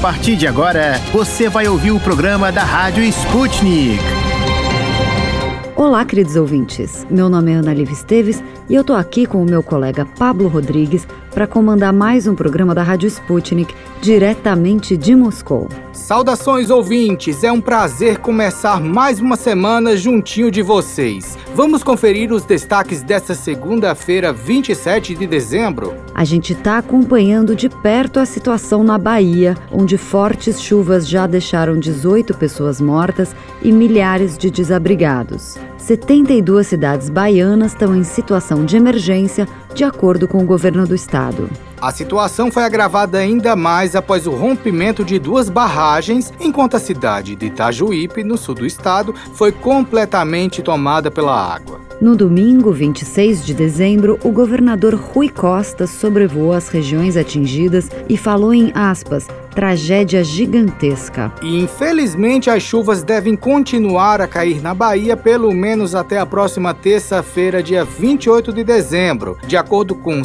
partir de agora, você vai ouvir o programa da Rádio Sputnik. Olá, queridos ouvintes. Meu nome é Ana Liv Esteves e eu tô aqui com o meu colega Pablo Rodrigues para comandar mais um programa da Rádio Sputnik diretamente de Moscou. Saudações ouvintes, é um prazer começar mais uma semana juntinho de vocês. Vamos conferir os destaques desta segunda-feira, 27 de dezembro. A gente está acompanhando de perto a situação na Bahia, onde fortes chuvas já deixaram 18 pessoas mortas e milhares de desabrigados. 72 cidades baianas estão em situação de emergência, de acordo com o governo do estado. A situação foi agravada ainda mais após o rompimento de duas barragens, enquanto a cidade de Itajuípe, no sul do estado, foi completamente tomada pela água. No domingo, 26 de dezembro, o governador Rui Costa sobrevoou as regiões atingidas e falou em aspas: tragédia gigantesca. E infelizmente as chuvas devem continuar a cair na Bahia pelo menos até a próxima terça-feira, dia 28 de dezembro, de acordo com o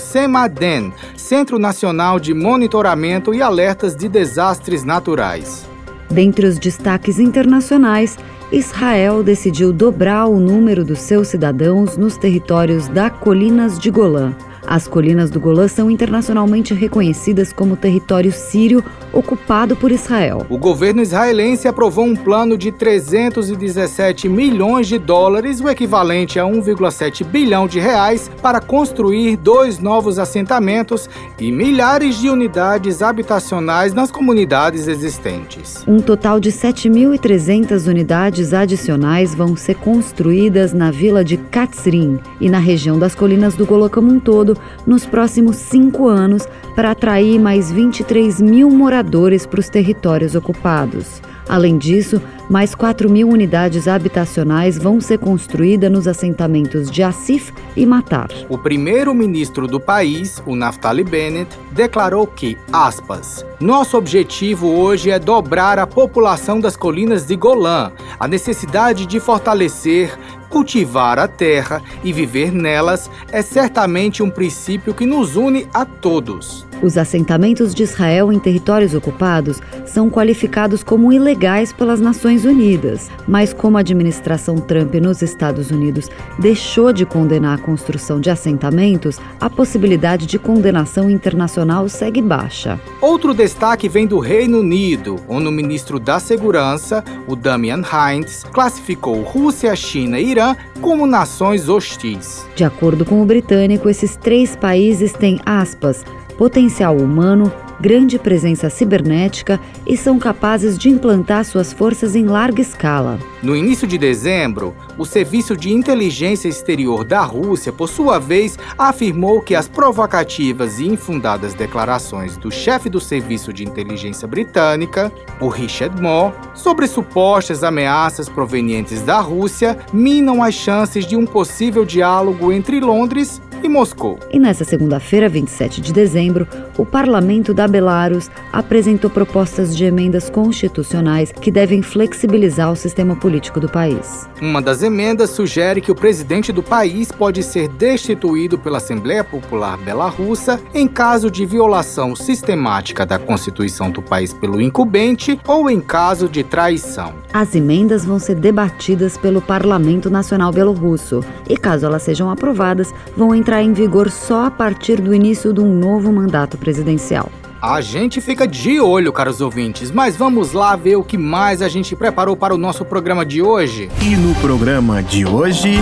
Centro Nacional de Monitoramento e Alertas de Desastres Naturais. Dentre os destaques internacionais, Israel decidiu dobrar o número dos seus cidadãos nos territórios da Colinas de Golã. As colinas do Golã são internacionalmente reconhecidas como território sírio ocupado por Israel. O governo israelense aprovou um plano de 317 milhões de dólares, o equivalente a 1,7 bilhão de reais, para construir dois novos assentamentos e milhares de unidades habitacionais nas comunidades existentes. Um total de 7.300 unidades adicionais vão ser construídas na vila de Katzrin e na região das colinas do Golã como um todo nos próximos cinco anos para atrair mais 23 mil moradores para os territórios ocupados. Além disso, mais 4 mil unidades habitacionais vão ser construídas nos assentamentos de Asif e Matar. O primeiro-ministro do país, o Naftali Bennett, declarou que, aspas, nosso objetivo hoje é dobrar a população das colinas de Golã. A necessidade de fortalecer, cultivar a terra e viver nelas é certamente um princípio que nos une a todos. Os assentamentos de Israel em territórios ocupados são qualificados como ilegais pelas Nações Unidas, mas como a administração Trump nos Estados Unidos deixou de condenar a construção de assentamentos, a possibilidade de condenação internacional segue baixa. Outro destaque vem do Reino Unido, onde o ministro da Segurança, o Damian Hines, classificou Rússia, China e Irã como nações hostis. De acordo com o britânico, esses três países têm aspas potencial humano, grande presença cibernética e são capazes de implantar suas forças em larga escala. No início de dezembro, o Serviço de Inteligência Exterior da Rússia, por sua vez, afirmou que as provocativas e infundadas declarações do chefe do Serviço de Inteligência Britânica, o Richard Moore, sobre supostas ameaças provenientes da Rússia minam as chances de um possível diálogo entre Londres e Moscou. E nessa segunda-feira, 27 de dezembro, o parlamento da Belarus apresentou propostas de emendas constitucionais que devem flexibilizar o sistema político do país. Uma das emendas sugere que o presidente do país pode ser destituído pela Assembleia Popular Belarussa em caso de violação sistemática da Constituição do país pelo incumbente ou em caso de traição. As emendas vão ser debatidas pelo Parlamento Nacional Belorrusso e, caso elas sejam aprovadas, vão entrar em vigor só a partir do início de um novo mandato presidencial. A gente fica de olho, caros ouvintes, mas vamos lá ver o que mais a gente preparou para o nosso programa de hoje. E no programa de hoje.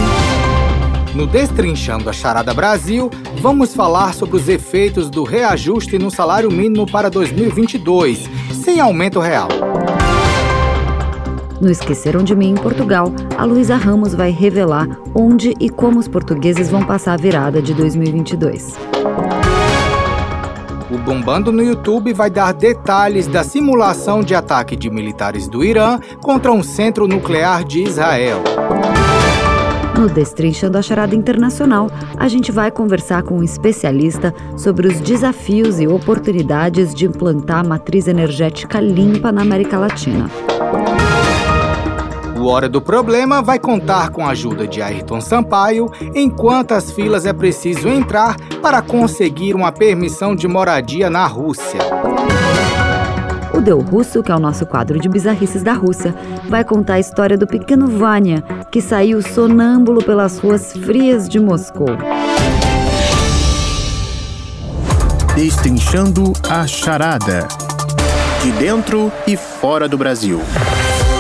No Destrinchando a Charada Brasil, vamos falar sobre os efeitos do reajuste no salário mínimo para 2022, sem aumento real. No Esqueceram de Mim em Portugal, a Luísa Ramos vai revelar onde e como os portugueses vão passar a virada de 2022. O Bombando no YouTube vai dar detalhes da simulação de ataque de militares do Irã contra um centro nuclear de Israel. No Destrinchando a Charada Internacional, a gente vai conversar com um especialista sobre os desafios e oportunidades de implantar a matriz energética limpa na América Latina. O Hora do Problema vai contar com a ajuda de Ayrton Sampaio em quantas filas é preciso entrar para conseguir uma permissão de moradia na Rússia. O Deu Russo, que é o nosso quadro de bizarrices da Rússia, vai contar a história do pequeno Vânia, que saiu sonâmbulo pelas ruas frias de Moscou. Destrinchando a charada. De dentro e fora do Brasil.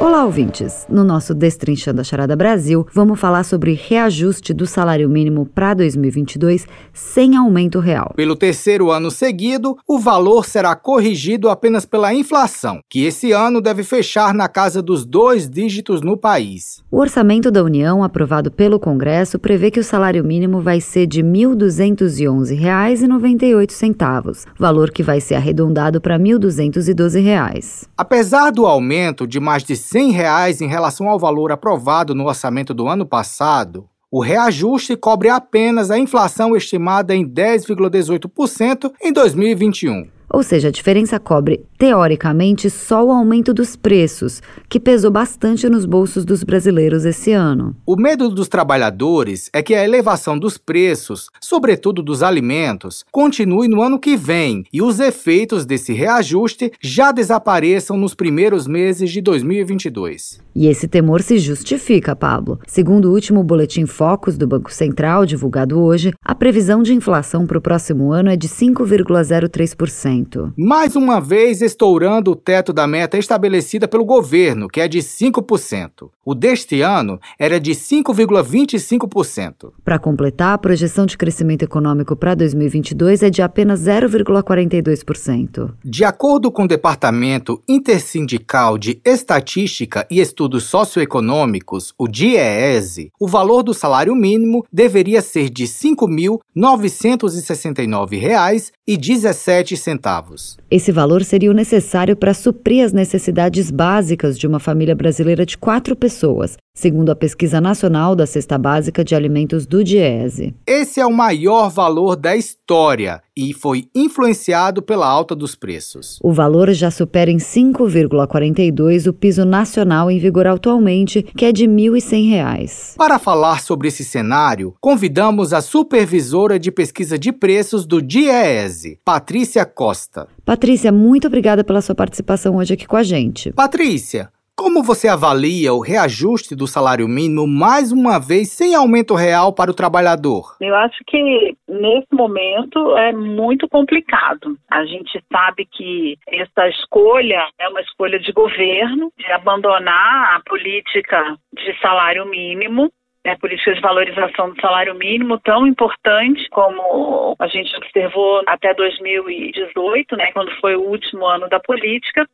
Olá, ouvintes! No nosso Destrinchando a Charada Brasil, vamos falar sobre reajuste do salário mínimo para 2022 sem aumento real. Pelo terceiro ano seguido, o valor será corrigido apenas pela inflação, que esse ano deve fechar na casa dos dois dígitos no país. O orçamento da União, aprovado pelo Congresso, prevê que o salário mínimo vai ser de R$ 1.211,98, valor que vai ser arredondado para R$ 1.212. Apesar do aumento de mais de 100 reais em relação ao valor aprovado no orçamento do ano passado, o reajuste cobre apenas a inflação estimada em 10,18% em 2021. Ou seja, a diferença cobre, teoricamente, só o aumento dos preços, que pesou bastante nos bolsos dos brasileiros esse ano. O medo dos trabalhadores é que a elevação dos preços, sobretudo dos alimentos, continue no ano que vem e os efeitos desse reajuste já desapareçam nos primeiros meses de 2022. E esse temor se justifica, Pablo. Segundo o último boletim Focus do Banco Central, divulgado hoje, a previsão de inflação para o próximo ano é de 5,03%. Mais uma vez estourando o teto da meta estabelecida pelo governo, que é de 5%. O deste ano era de 5,25%. Para completar, a projeção de crescimento econômico para 2022 é de apenas 0,42%. De acordo com o Departamento Intersindical de Estatística e Estudos Socioeconômicos, o DIEESE, o valor do salário mínimo deveria ser de R$ 5.969,17 centavos. Esse valor seria o necessário para suprir as necessidades básicas de uma família brasileira de quatro pessoas, segundo a pesquisa nacional da cesta básica de alimentos do Diese. Esse é o maior valor da história e foi influenciado pela alta dos preços. O valor já supera em 5,42 o piso nacional em vigor atualmente, que é de R$ 1.100. Para falar sobre esse cenário, convidamos a supervisora de pesquisa de preços do DIEESE, Patrícia Costa. Patrícia, muito obrigada pela sua participação hoje aqui com a gente. Patrícia, como você avalia o reajuste do salário mínimo mais uma vez sem aumento real para o trabalhador? Eu acho que nesse momento é muito complicado. A gente sabe que essa escolha é uma escolha de governo de abandonar a política de salário mínimo né, política de valorização do salário mínimo tão importante como a gente observou até 2018, né, quando foi o último ano da política,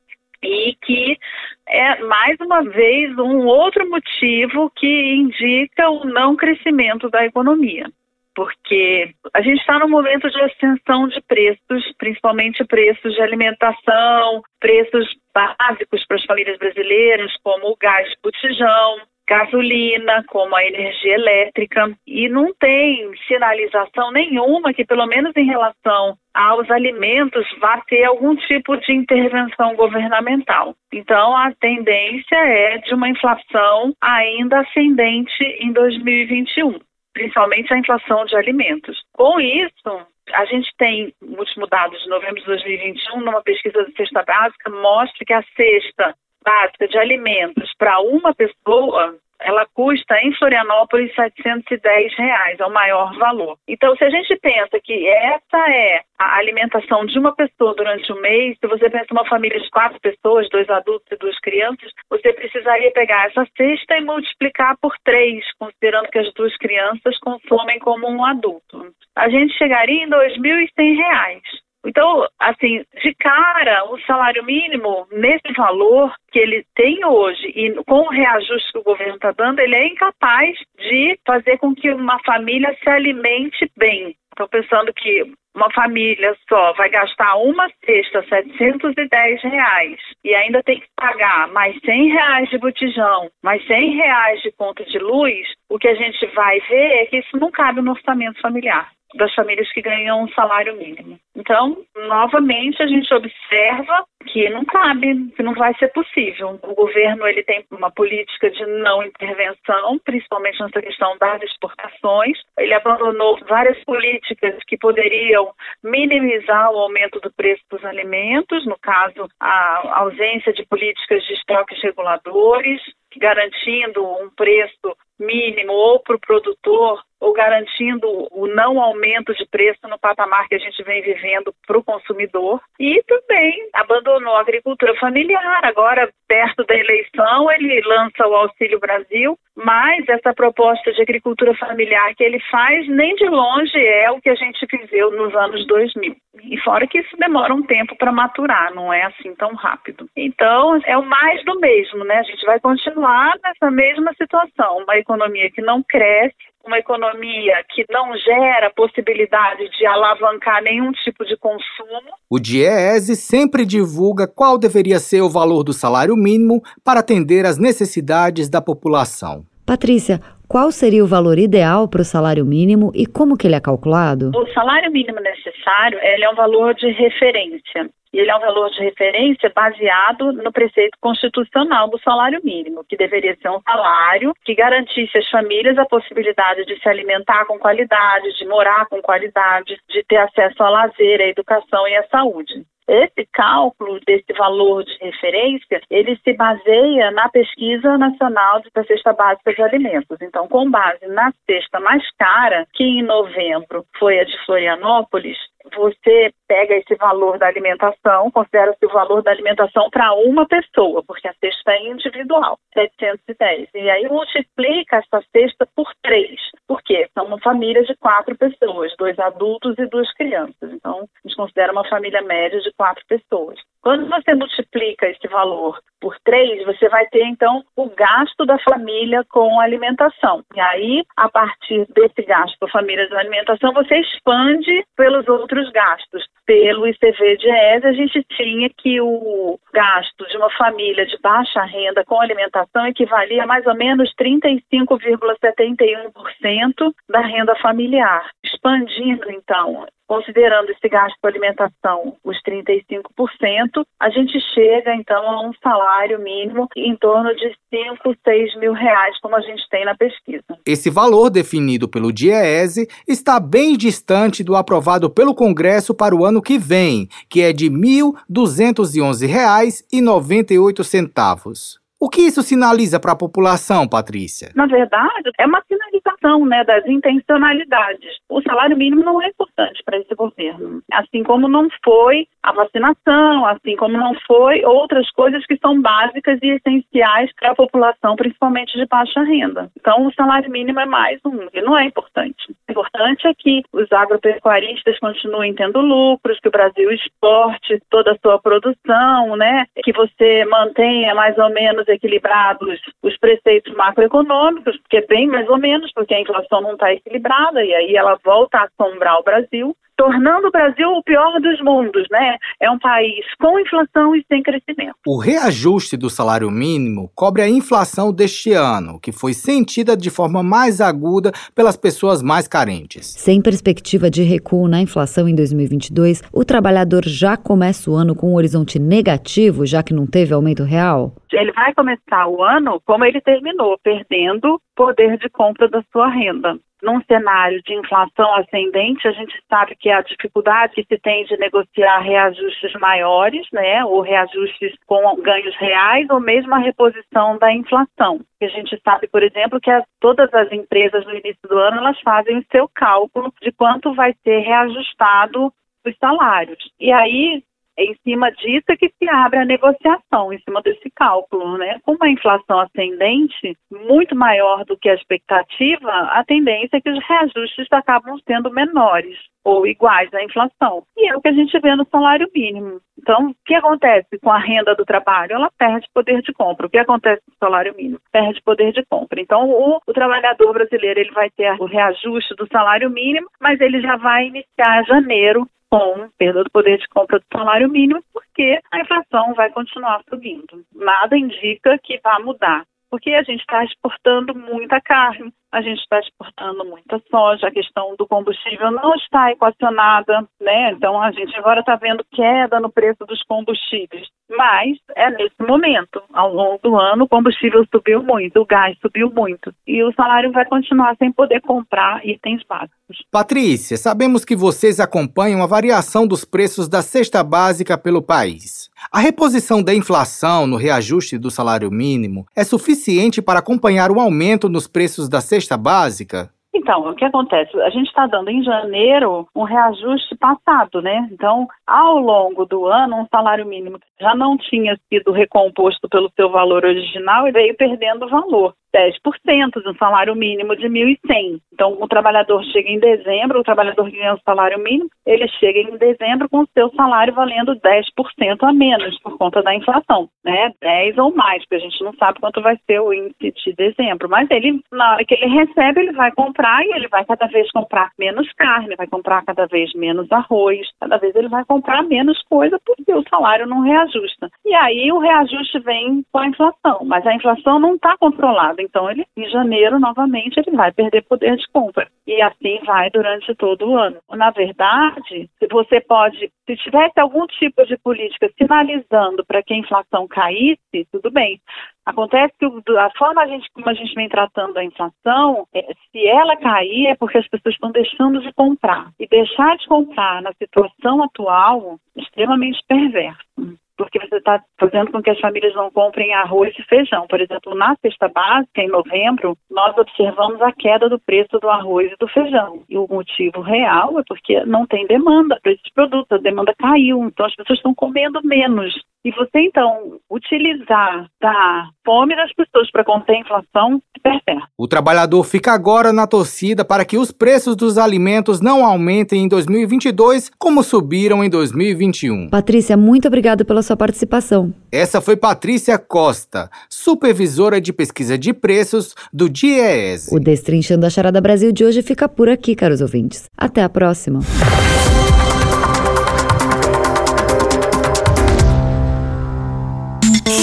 e que é mais uma vez um outro motivo que indica o não crescimento da economia. Porque a gente está num momento de ascensão de preços, principalmente preços de alimentação, preços básicos para as famílias brasileiras, como o gás de botijão, gasolina, como a energia elétrica, e não tem sinalização nenhuma que, pelo menos em relação aos alimentos, vá ter algum tipo de intervenção governamental. Então, a tendência é de uma inflação ainda ascendente em 2021, principalmente a inflação de alimentos. Com isso, a gente tem, o último dado de novembro de 2021, numa pesquisa de cesta básica, mostra que a cesta básica de alimentos para uma pessoa ela custa em Florianópolis 710 reais, é o maior valor. Então, se a gente pensa que essa é a alimentação de uma pessoa durante o mês, se você pensa uma família de quatro pessoas, dois adultos e duas crianças, você precisaria pegar essa cesta e multiplicar por três, considerando que as duas crianças consomem como um adulto. A gente chegaria em R$ 2.100. Então, assim, de cara, o salário mínimo, nesse valor que ele tem hoje e com o reajuste que o governo está dando, ele é incapaz de fazer com que uma família se alimente bem. Estou pensando que uma família só vai gastar uma cesta 710 reais e ainda tem que pagar mais 100 reais de botijão, mais 100 reais de conta de luz, o que a gente vai ver é que isso não cabe no orçamento familiar das famílias que ganham um salário mínimo. Então, novamente, a gente observa que não cabe, que não vai ser possível. O governo ele tem uma política de não intervenção, principalmente nessa questão das exportações. Ele abandonou várias políticas que poderiam minimizar o aumento do preço dos alimentos, no caso, a ausência de políticas de estoques reguladores, garantindo um preço mínimo ou para o produtor ou garantindo o não aumento de preço no patamar que a gente vem vivendo para o consumidor. E também abandonou a agricultura familiar. Agora, perto da eleição, ele lança o Auxílio Brasil, mas essa proposta de agricultura familiar que ele faz, nem de longe é o que a gente viveu nos anos 2000. E fora que isso demora um tempo para maturar, não é assim tão rápido. Então, é o mais do mesmo, né? A gente vai continuar nessa mesma situação, uma economia que não cresce, uma economia que não gera possibilidade de alavancar nenhum tipo de consumo. O DIEESE sempre divulga qual deveria ser o valor do salário mínimo para atender às necessidades da população. Patrícia, qual seria o valor ideal para o salário mínimo e como que ele é calculado? O salário mínimo necessário é um valor de referência e ele é um valor de referência baseado no preceito constitucional do salário mínimo, que deveria ser um salário que garantisse às famílias a possibilidade de se alimentar com qualidade, de morar com qualidade, de ter acesso ao lazer, à educação e à saúde. Esse cálculo desse valor de referência, ele se baseia na pesquisa nacional da cesta básica de alimentos. Então, com base na cesta mais cara, que em novembro foi a de Florianópolis, você pega esse valor da alimentação, considera-se o valor da alimentação para uma pessoa, porque a cesta é individual, 710. E aí multiplica essa cesta por três. Por quê? São uma família de quatro pessoas, dois adultos e duas crianças. Então, a gente considera uma família média de quatro pessoas. Quando você multiplica esse valor por três, você vai ter então o gasto da família com alimentação. E aí, a partir desse gasto da família de alimentação, você expande pelos outros gastos. Pelo ICV de ES, a gente tinha que o gasto de uma família de baixa renda com alimentação equivalia a mais ou menos 35,71% da renda familiar. Expandindo, então, Considerando esse gasto com alimentação, os 35%, a gente chega então a um salário mínimo em torno de 5, 6 mil reais, como a gente tem na pesquisa. Esse valor definido pelo DIEESE está bem distante do aprovado pelo Congresso para o ano que vem, que é de R$ 1.211,98. O que isso sinaliza para a população, Patrícia? Na verdade, é uma sinalização né, das intencionalidades. O salário mínimo não é importante para esse governo. Assim como não foi a vacinação, assim como não foi outras coisas que são básicas e essenciais para a população, principalmente de baixa renda. Então, o salário mínimo é mais um, ele não é importante. O importante é que os agropecuaristas continuem tendo lucros, que o Brasil exporte toda a sua produção, né? Que você mantenha mais ou menos equilibrados os preceitos macroeconômicos, que é bem mais ou menos, porque a inflação não está equilibrada e aí ela volta a assombrar o Brasil tornando o Brasil o pior dos mundos, né? É um país com inflação e sem crescimento. O reajuste do salário mínimo cobre a inflação deste ano, que foi sentida de forma mais aguda pelas pessoas mais carentes. Sem perspectiva de recuo na inflação em 2022, o trabalhador já começa o ano com um horizonte negativo, já que não teve aumento real? Ele vai começar o ano como ele terminou, perdendo poder de compra da sua renda num cenário de inflação ascendente, a gente sabe que a dificuldade que se tem de negociar reajustes maiores, né, ou reajustes com ganhos reais, ou mesmo a reposição da inflação. A gente sabe, por exemplo, que as, todas as empresas no início do ano elas fazem o seu cálculo de quanto vai ser reajustado os salários. E aí é em cima disso é que se abre a negociação, em cima desse cálculo, né? Com uma inflação ascendente muito maior do que a expectativa, a tendência é que os reajustes acabam sendo menores ou iguais à inflação. E é o que a gente vê no salário mínimo. Então, o que acontece com a renda do trabalho? Ela perde poder de compra. O que acontece com o salário mínimo? Perde poder de compra. Então, o, o trabalhador brasileiro ele vai ter o reajuste do salário mínimo, mas ele já vai iniciar janeiro com perda do poder de compra do salário mínimo, porque a inflação vai continuar subindo. Nada indica que vá mudar, porque a gente está exportando muita carne, a gente está exportando muita soja, a questão do combustível não está equacionada, né? Então a gente agora está vendo queda no preço dos combustíveis. Mas é nesse momento. Ao longo do ano, o combustível subiu muito, o gás subiu muito. E o salário vai continuar sem poder comprar itens básicos. Patrícia, sabemos que vocês acompanham a variação dos preços da cesta básica pelo país. A reposição da inflação no reajuste do salário mínimo é suficiente para acompanhar o aumento nos preços da cesta básica? Então, o que acontece? A gente está dando em janeiro um reajuste passado, né? Então, ao longo do ano, um salário mínimo já não tinha sido recomposto pelo seu valor original e veio perdendo valor. 10% do salário mínimo de 1.100. Então, o trabalhador chega em dezembro, o trabalhador que ganha o salário mínimo, ele chega em dezembro com o seu salário valendo 10% a menos por conta da inflação, né? 10 ou mais, porque a gente não sabe quanto vai ser o índice de dezembro. Mas ele, na hora que ele recebe, ele vai comprar e ele vai cada vez comprar menos carne, vai comprar cada vez menos arroz, cada vez ele vai comprar menos coisa porque o salário não reajusta. E aí o reajuste vem com a inflação, mas a inflação não está controlada. Então, ele, em janeiro, novamente, ele vai perder poder de compra. E assim vai durante todo o ano. Na verdade, você pode, se tivesse algum tipo de política sinalizando para que a inflação caísse, tudo bem. Acontece que a forma a gente, como a gente vem tratando a inflação, é, se ela cair é porque as pessoas estão deixando de comprar. E deixar de comprar na situação atual extremamente perverso porque você está fazendo com que as famílias não comprem arroz e feijão. Por exemplo, na cesta básica, em novembro, nós observamos a queda do preço do arroz e do feijão. E o motivo real é porque não tem demanda para esses produtos, a demanda caiu, então as pessoas estão comendo menos. E você, então, utilizar da fome das pessoas para conter a inflação é perfeito. O trabalhador fica agora na torcida para que os preços dos alimentos não aumentem em 2022 como subiram em 2021. Patrícia, muito obrigada pela sua participação. Essa foi Patrícia Costa, supervisora de pesquisa de preços do DIEES. O Destrinchando a Charada Brasil de hoje fica por aqui, caros ouvintes. Até a próxima.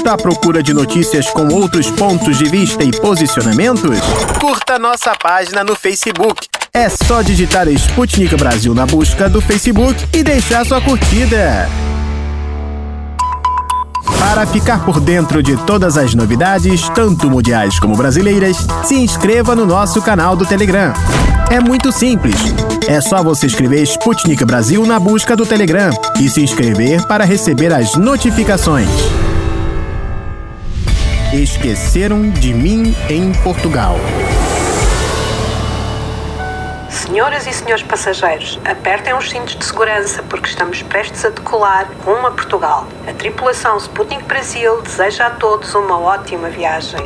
Está à procura de notícias com outros pontos de vista e posicionamentos? Curta nossa página no Facebook. É só digitar Sputnik Brasil na busca do Facebook e deixar sua curtida. Para ficar por dentro de todas as novidades, tanto mundiais como brasileiras, se inscreva no nosso canal do Telegram. É muito simples. É só você escrever Sputnik Brasil na busca do Telegram e se inscrever para receber as notificações. Esqueceram de mim em Portugal. Senhoras e senhores passageiros, apertem os cintos de segurança porque estamos prestes a decolar rumo a Portugal. A tripulação Sputnik Brasil deseja a todos uma ótima viagem.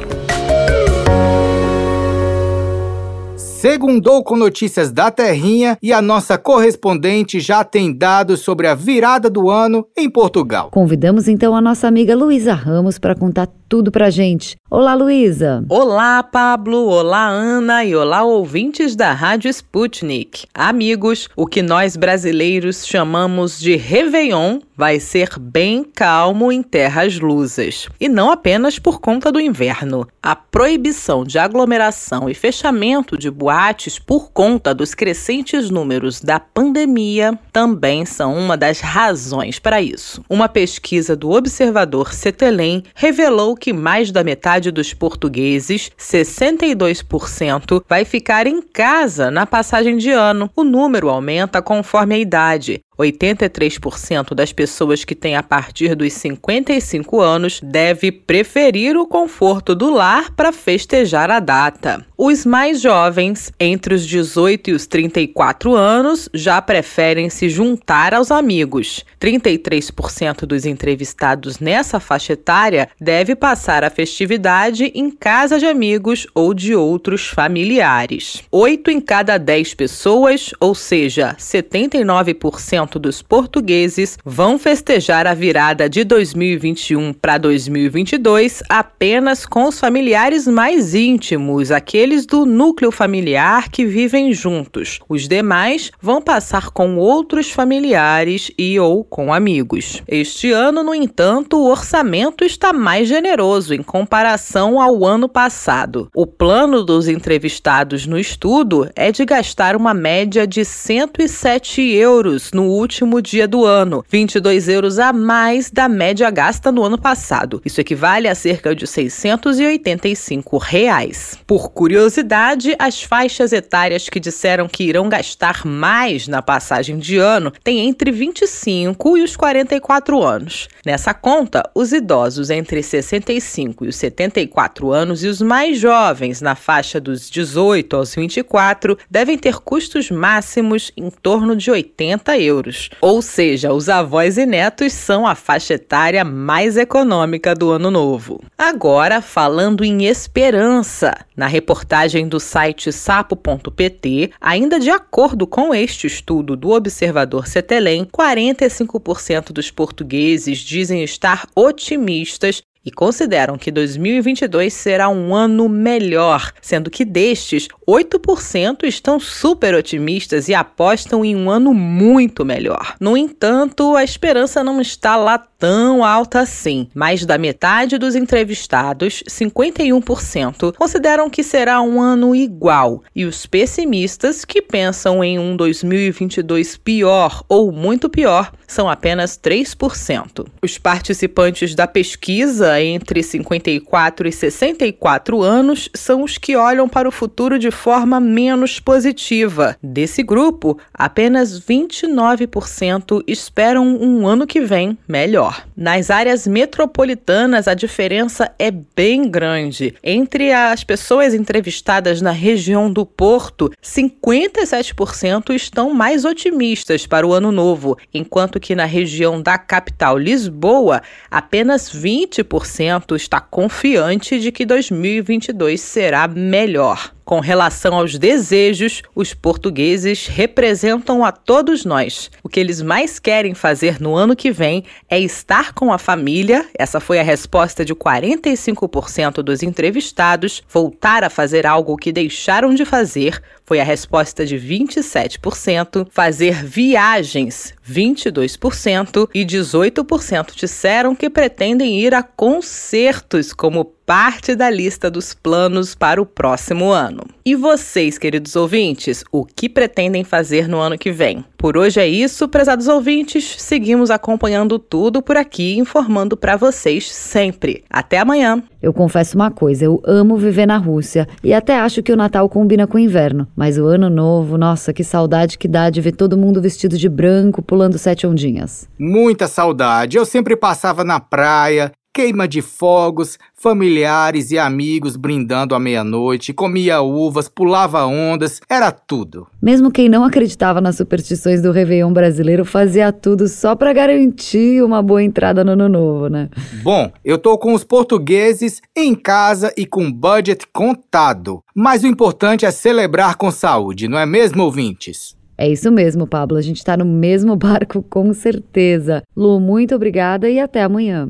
Segundou com notícias da Terrinha e a nossa correspondente já tem dados sobre a virada do ano em Portugal. Convidamos então a nossa amiga Luísa Ramos para contar tudo pra gente. Olá, Luísa. Olá, Pablo. Olá, Ana. E olá, ouvintes da Rádio Sputnik. Amigos, o que nós brasileiros chamamos de Réveillon vai ser bem calmo em terras lusas. E não apenas por conta do inverno. A proibição de aglomeração e fechamento de boates por conta dos crescentes números da pandemia também são uma das razões para isso. Uma pesquisa do Observador Cetelem revelou que mais da metade dos portugueses, 62%, vai ficar em casa na passagem de ano. O número aumenta conforme a idade. 83% das pessoas que têm a partir dos 55 anos deve preferir o conforto do lar para festejar a data. Os mais jovens, entre os 18 e os 34 anos, já preferem se juntar aos amigos. 33% dos entrevistados nessa faixa etária deve passar a festividade em casa de amigos ou de outros familiares. 8 em cada 10 pessoas, ou seja, 79% dos portugueses, vão festejar a virada de 2021 para 2022 apenas com os familiares mais íntimos, aqueles do núcleo familiar que vivem juntos. Os demais vão passar com outros familiares e ou com amigos. Este ano, no entanto, o orçamento está mais generoso em comparação ao ano passado. O plano dos entrevistados no estudo é de gastar uma média de 107 euros no último dia do ano, 22 euros a mais da média gasta no ano passado. Isso equivale a cerca de 685 reais. Por curiosidade, as faixas etárias que disseram que irão gastar mais na passagem de ano têm entre 25 e os 44 anos. Nessa conta, os idosos entre 65 e os 74 anos e os mais jovens, na faixa dos 18 aos 24, devem ter custos máximos em torno de 80 euros. Ou seja, os avós e netos são a faixa etária mais econômica do ano novo. Agora, falando em esperança, na reportagem do site sapo.pt, ainda de acordo com este estudo do Observador Cetelem, 45% dos portugueses dizem estar otimistas e consideram que 2022 será um ano melhor, sendo que destes, 8% estão super otimistas e apostam em um ano muito melhor. No entanto, a esperança não está lá tão alta assim. Mais da metade dos entrevistados, 51%, consideram que será um ano igual, e os pessimistas, que pensam em um 2022 pior ou muito pior, são apenas 3%. Os participantes da pesquisa entre 54 e 64 anos são os que olham para o futuro de forma menos positiva. Desse grupo, apenas 29% esperam um ano que vem melhor. Nas áreas metropolitanas, a diferença é bem grande. Entre as pessoas entrevistadas na região do Porto, 57% estão mais otimistas para o ano novo, enquanto que na região da capital Lisboa, apenas 20% está confiante de que 2022 será melhor. Com relação aos desejos, os portugueses representam a todos nós. O que eles mais querem fazer no ano que vem é estar com a família, essa foi a resposta de 45% dos entrevistados, voltar a fazer algo que deixaram de fazer, foi a resposta de 27%, fazer viagens, 22%, e 18% disseram que pretendem ir a concertos como parte da lista dos planos para o próximo ano. E vocês, queridos ouvintes, o que pretendem fazer no ano que vem? Por hoje é isso, prezados ouvintes. Seguimos acompanhando tudo por aqui, informando para vocês sempre. Até amanhã. Eu confesso uma coisa, eu amo viver na Rússia e até acho que o Natal combina com o inverno, mas o ano novo, nossa, que saudade que dá de ver todo mundo vestido de branco pulando sete ondinhas. Muita saudade. Eu sempre passava na praia, queima de fogos, familiares e amigos brindando à meia-noite, comia uvas, pulava ondas, era tudo. Mesmo quem não acreditava nas superstições do Réveillon brasileiro fazia tudo só para garantir uma boa entrada no ano novo, né? Bom, eu tô com os portugueses em casa e com budget contado. Mas o importante é celebrar com saúde, não é mesmo, ouvintes? É isso mesmo, Pablo. A gente tá no mesmo barco com certeza. Lu, muito obrigada e até amanhã.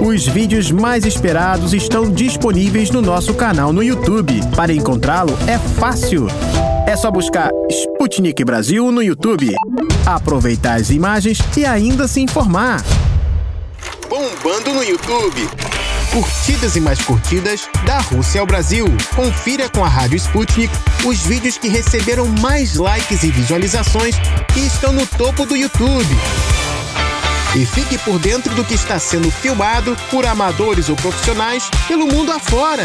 Os vídeos mais esperados estão disponíveis no nosso canal no YouTube. Para encontrá-lo é fácil. É só buscar Sputnik Brasil no YouTube, aproveitar as imagens e ainda se informar. Bombando no YouTube. Curtidas e mais curtidas da Rússia ao Brasil. Confira com a Rádio Sputnik os vídeos que receberam mais likes e visualizações e estão no topo do YouTube. E fique por dentro do que está sendo filmado por amadores ou profissionais pelo mundo afora.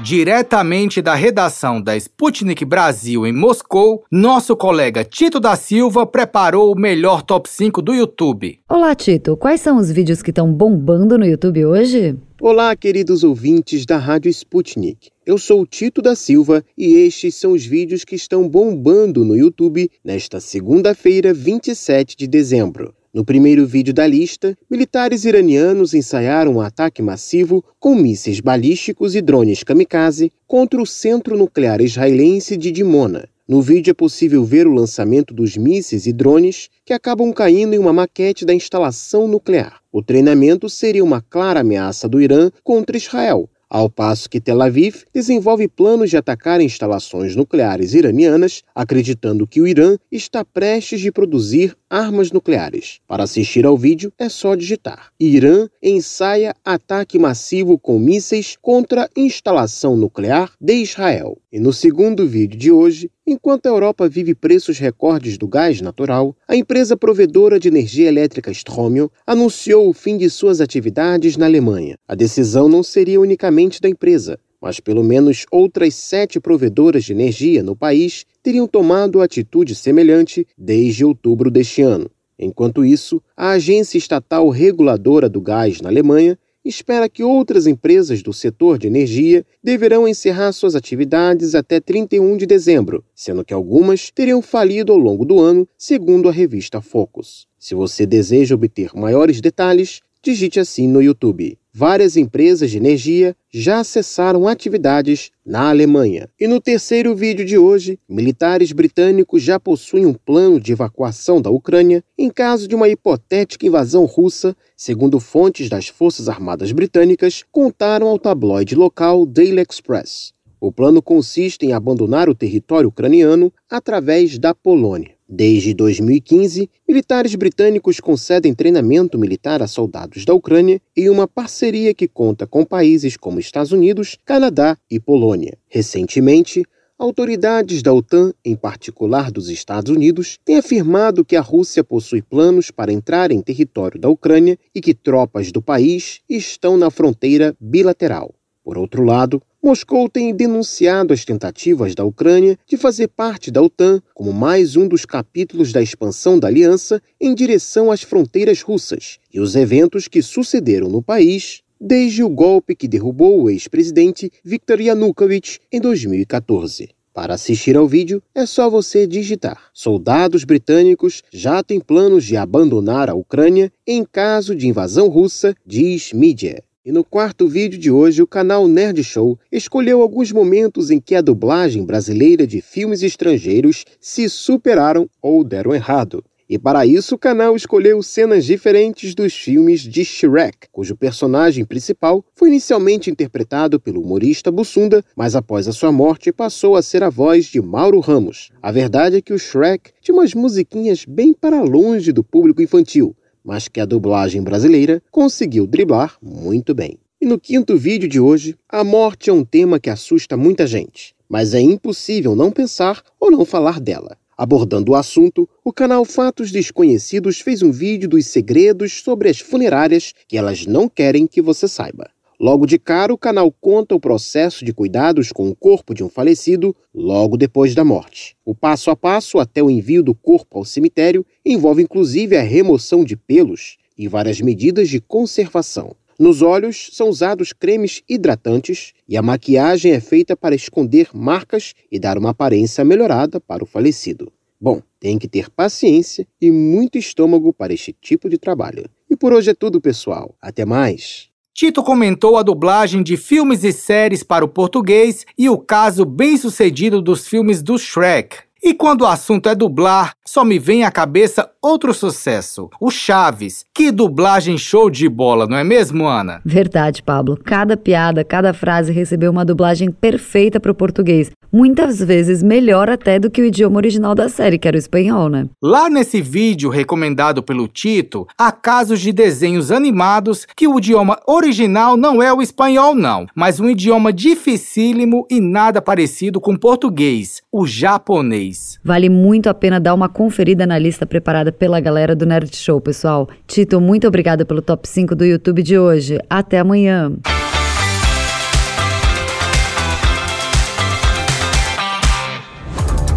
Diretamente da redação da Sputnik Brasil em Moscou, nosso colega Tito da Silva preparou o melhor top 5 do YouTube. Olá, Tito. Quais são os vídeos que estão bombando no YouTube hoje? Olá, queridos ouvintes da Rádio Sputnik. Eu sou o Tito da Silva e estes são os vídeos que estão bombando no YouTube nesta segunda-feira, 27 de dezembro. No primeiro vídeo da lista, militares iranianos ensaiaram um ataque massivo com mísseis balísticos e drones kamikaze contra o centro nuclear israelense de Dimona. No vídeo é possível ver o lançamento dos mísseis e drones que acabam caindo em uma maquete da instalação nuclear. O treinamento seria uma clara ameaça do Irã contra Israel, ao passo que Tel Aviv desenvolve planos de atacar instalações nucleares iranianas, acreditando que o Irã está prestes de produzir armas nucleares. Para assistir ao vídeo, é só digitar: Irã ensaia ataque massivo com mísseis contra instalação nuclear de Israel. E no segundo vídeo de hoje, enquanto a Europa vive preços recordes do gás natural, a empresa provedora de energia elétrica Stromio anunciou o fim de suas atividades na Alemanha. A decisão não seria unicamente da empresa, mas pelo menos outras sete provedoras de energia no país teriam tomado atitude semelhante desde outubro deste ano. Enquanto isso, a agência estatal reguladora do gás na Alemanha espera que outras empresas do setor de energia deverão encerrar suas atividades até 31 de dezembro, sendo que algumas teriam falido ao longo do ano, segundo a revista Focus. Se você deseja obter maiores detalhes, digite assim no YouTube. Várias empresas de energia já cessaram atividades na Alemanha. E no terceiro vídeo de hoje, militares britânicos já possuem um plano de evacuação da Ucrânia em caso de uma hipotética invasão russa, segundo fontes das Forças Armadas Britânicas contaram ao tabloide local Daily Express. O plano consiste em abandonar o território ucraniano através da Polônia. Desde 2015, militares britânicos concedem treinamento militar a soldados da Ucrânia em uma parceria que conta com países como Estados Unidos, Canadá e Polônia. Recentemente, autoridades da OTAN, em particular dos Estados Unidos, têm afirmado que a Rússia possui planos para entrar em território da Ucrânia e que tropas do país estão na fronteira bilateral. Por outro lado, Moscou tem denunciado as tentativas da Ucrânia de fazer parte da OTAN como mais um dos capítulos da expansão da aliança em direção às fronteiras russas e os eventos que sucederam no país desde o golpe que derrubou o ex-presidente Viktor Yanukovych em 2014. Para assistir ao vídeo, é só você digitar: Soldados britânicos já têm planos de abandonar a Ucrânia em caso de invasão russa, diz mídia. E no quarto vídeo de hoje, o canal Nerd Show escolheu alguns momentos em que a dublagem brasileira de filmes estrangeiros se superaram ou deram errado. E para isso, o canal escolheu cenas diferentes dos filmes de Shrek, cujo personagem principal foi inicialmente interpretado pelo humorista Bussunda, mas após a sua morte passou a ser a voz de Mauro Ramos. A verdade é que o Shrek tinha umas musiquinhas bem para longe do público infantil, mas que a dublagem brasileira conseguiu driblar muito bem. E no quinto vídeo de hoje, a morte é um tema que assusta muita gente, mas é impossível não pensar ou não falar dela. Abordando o assunto, o canal Fatos Desconhecidos fez um vídeo dos segredos sobre as funerárias que elas não querem que você saiba. Logo de cara, o canal conta o processo de cuidados com o corpo de um falecido logo depois da morte. O passo a passo até o envio do corpo ao cemitério envolve inclusive a remoção de pelos e várias medidas de conservação. Nos olhos são usados cremes hidratantes e a maquiagem é feita para esconder marcas e dar uma aparência melhorada para o falecido. Bom, tem que ter paciência e muito estômago para este tipo de trabalho. E por hoje é tudo, pessoal. Até mais! Tito comentou a dublagem de filmes e séries para o português e o caso bem-sucedido dos filmes do Shrek. E quando o assunto é dublar, só me vem à cabeça outro sucesso, o Chaves. Que dublagem show de bola, não é mesmo, Ana? Verdade, Pablo. Cada piada, cada frase recebeu uma dublagem perfeita para o português muitas vezes melhor até do que o idioma original da série, que era o espanhol, né? Lá nesse vídeo recomendado pelo Tito, há casos de desenhos animados que o idioma original não é o espanhol, não, mas um idioma dificílimo e nada parecido com português, o japonês. Vale muito a pena dar uma conferida na lista preparada pela galera do Nerd Show, pessoal. Tito, muito obrigada pelo top 5 do YouTube de hoje. Até amanhã.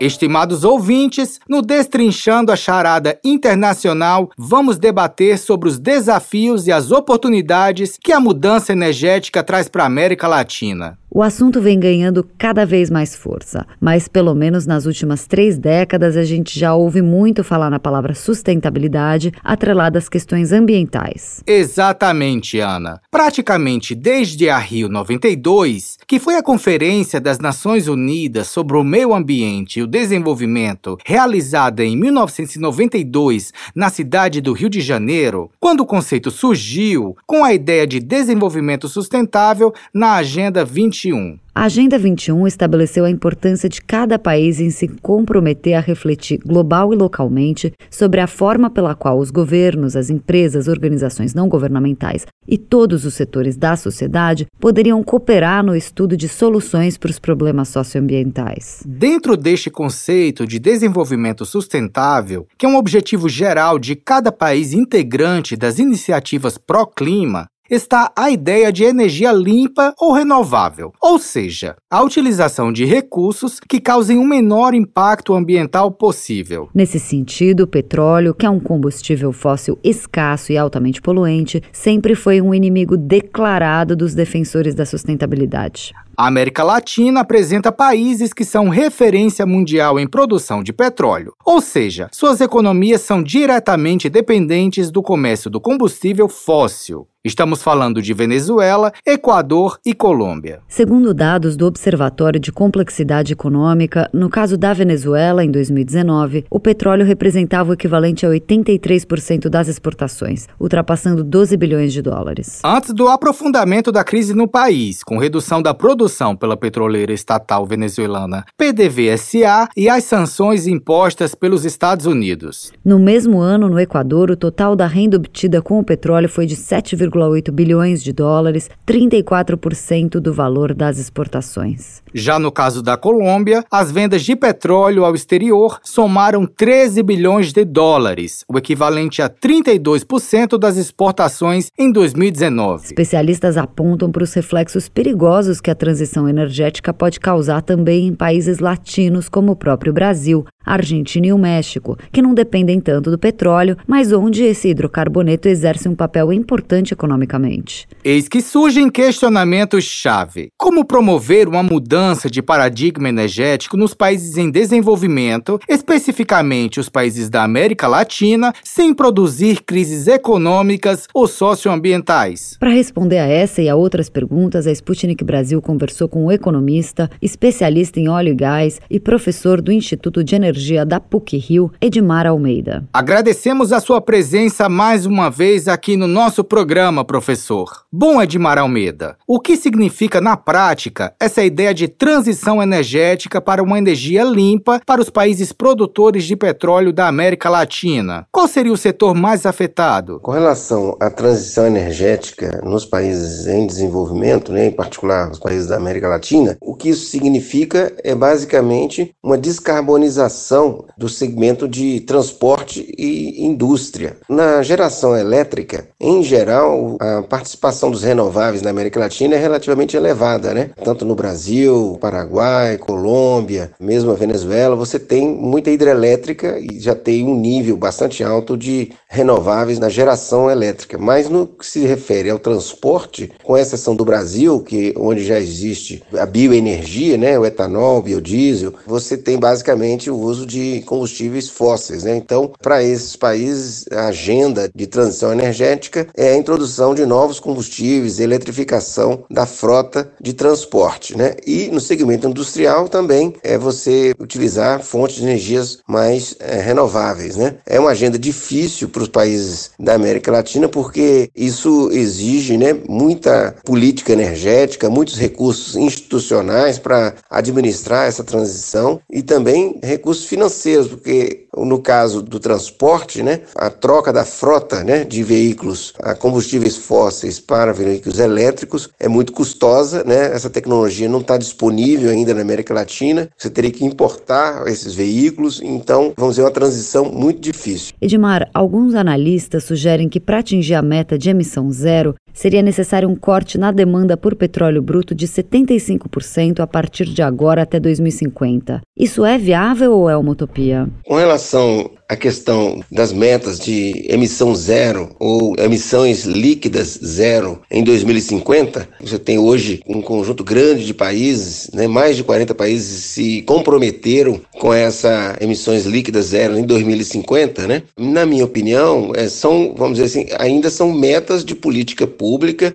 Estimados ouvintes, no Destrinchando a Charada Internacional, vamos debater sobre os desafios e as oportunidades que a mudança energética traz para a América Latina. O assunto vem ganhando cada vez mais força, mas pelo menos nas últimas três décadas a gente já ouve muito falar na palavra sustentabilidade atrelada às questões ambientais. Exatamente, Ana. Praticamente desde a Rio 92, que foi a Conferência das Nações Unidas sobre o Meio Ambiente e o Desenvolvimento, realizada em 1992 na cidade do Rio de Janeiro, quando o conceito surgiu com a ideia de desenvolvimento sustentável na Agenda 20 21. A Agenda 21 estabeleceu a importância de cada país em se comprometer a refletir global e localmente sobre a forma pela qual os governos, as empresas, organizações não governamentais e todos os setores da sociedade poderiam cooperar no estudo de soluções para os problemas socioambientais. Dentro deste conceito de desenvolvimento sustentável, que é um objetivo geral de cada país integrante das iniciativas pró-clima, está a ideia de energia limpa ou renovável, ou seja, a utilização de recursos que causem o um menor impacto ambiental possível. Nesse sentido, o petróleo, que é um combustível fóssil escasso e altamente poluente, sempre foi um inimigo declarado dos defensores da sustentabilidade. A América Latina apresenta países que são referência mundial em produção de petróleo, ou seja, suas economias são diretamente dependentes do comércio do combustível fóssil. Estamos falando de Venezuela, Equador e Colômbia. Segundo dados do Observatório de Complexidade Econômica, no caso da Venezuela, em 2019, o petróleo representava o equivalente a 83% das exportações, ultrapassando 12 bilhões de dólares. Antes do aprofundamento da crise no país, com redução da produção pela petroleira estatal venezuelana PDVSA e as sanções impostas pelos Estados Unidos. No mesmo ano, no Equador, o total da renda obtida com o petróleo foi de 7, 1,8 bilhões de dólares, 34% do valor das exportações. Já no caso da Colômbia, as vendas de petróleo ao exterior somaram 13 bilhões de dólares, o equivalente a 32% das exportações em 2019. Especialistas apontam para os reflexos perigosos que a transição energética pode causar também em países latinos como o próprio Brasil, Argentina e o México, que não dependem tanto do petróleo, mas onde esse hidrocarboneto exerce um papel importante economicamente. Eis que surgem questionamentos-chave. Como promover uma mudança de paradigma energético nos países em desenvolvimento, especificamente os países da América Latina, sem produzir crises econômicas ou socioambientais? Para responder a essa e a outras perguntas, a Sputnik Brasil conversou com o um economista, especialista em óleo e gás e professor do Instituto de Energia da PUC-Rio, Edmar Almeida. Agradecemos a sua presença mais uma vez aqui no nosso programa, professor. Bom, Edmar Almeida, o que significa na prática essa ideia de transição energética para uma energia limpa para os países produtores de petróleo da América Latina? Qual seria o setor mais afetado? Com relação à transição energética nos países em desenvolvimento, né, em particular os países da América Latina, o que isso significa é basicamente uma descarbonização do segmento de transporte e indústria. Na geração elétrica, em geral, a participação dos renováveis na América Latina é relativamente elevada, né? Tanto no Brasil, Paraguai, Colômbia, mesmo a Venezuela, você tem muita hidrelétrica e já tem um nível bastante alto de renováveis na geração elétrica. Mas no que se refere ao transporte, com exceção do Brasil, que onde já existe a bioenergia, né, o etanol, o biodiesel, você tem basicamente o uso de combustíveis fósseis. Né? Então, para esses países, a agenda de transição energética é a introdução de novos combustíveis, eletrificação da frota de transporte. Né? E no segmento industrial também é você utilizar fontes de energias mais é, renováveis. Né? É uma agenda difícil para os países da América Latina porque isso exige né, muita política energética, muitos recursos institucionais para administrar essa transição e também recursos financeiros, porque no caso do transporte, né, a troca da frota né, de veículos a combustíveis fósseis para veículos elétricos é muito custosa, né? Essa tecnologia não está disponível ainda na América Latina. Você teria que importar esses veículos, então vamos ter uma transição muito difícil. Edmar, alguns analistas sugerem que para atingir a meta de emissão zero, seria necessário um corte na demanda por petróleo bruto de 75% a partir de agora até 2050. Isso é viável ou é uma utopia? Com relação à questão das metas de emissão zero ou emissões líquidas zero em 2050, você tem hoje um conjunto grande de países, né, mais de 40 países se comprometeram com essa emissões líquidas zero em 2050, né? Na minha opinião, é, são, vamos dizer assim, ainda são metas de política pública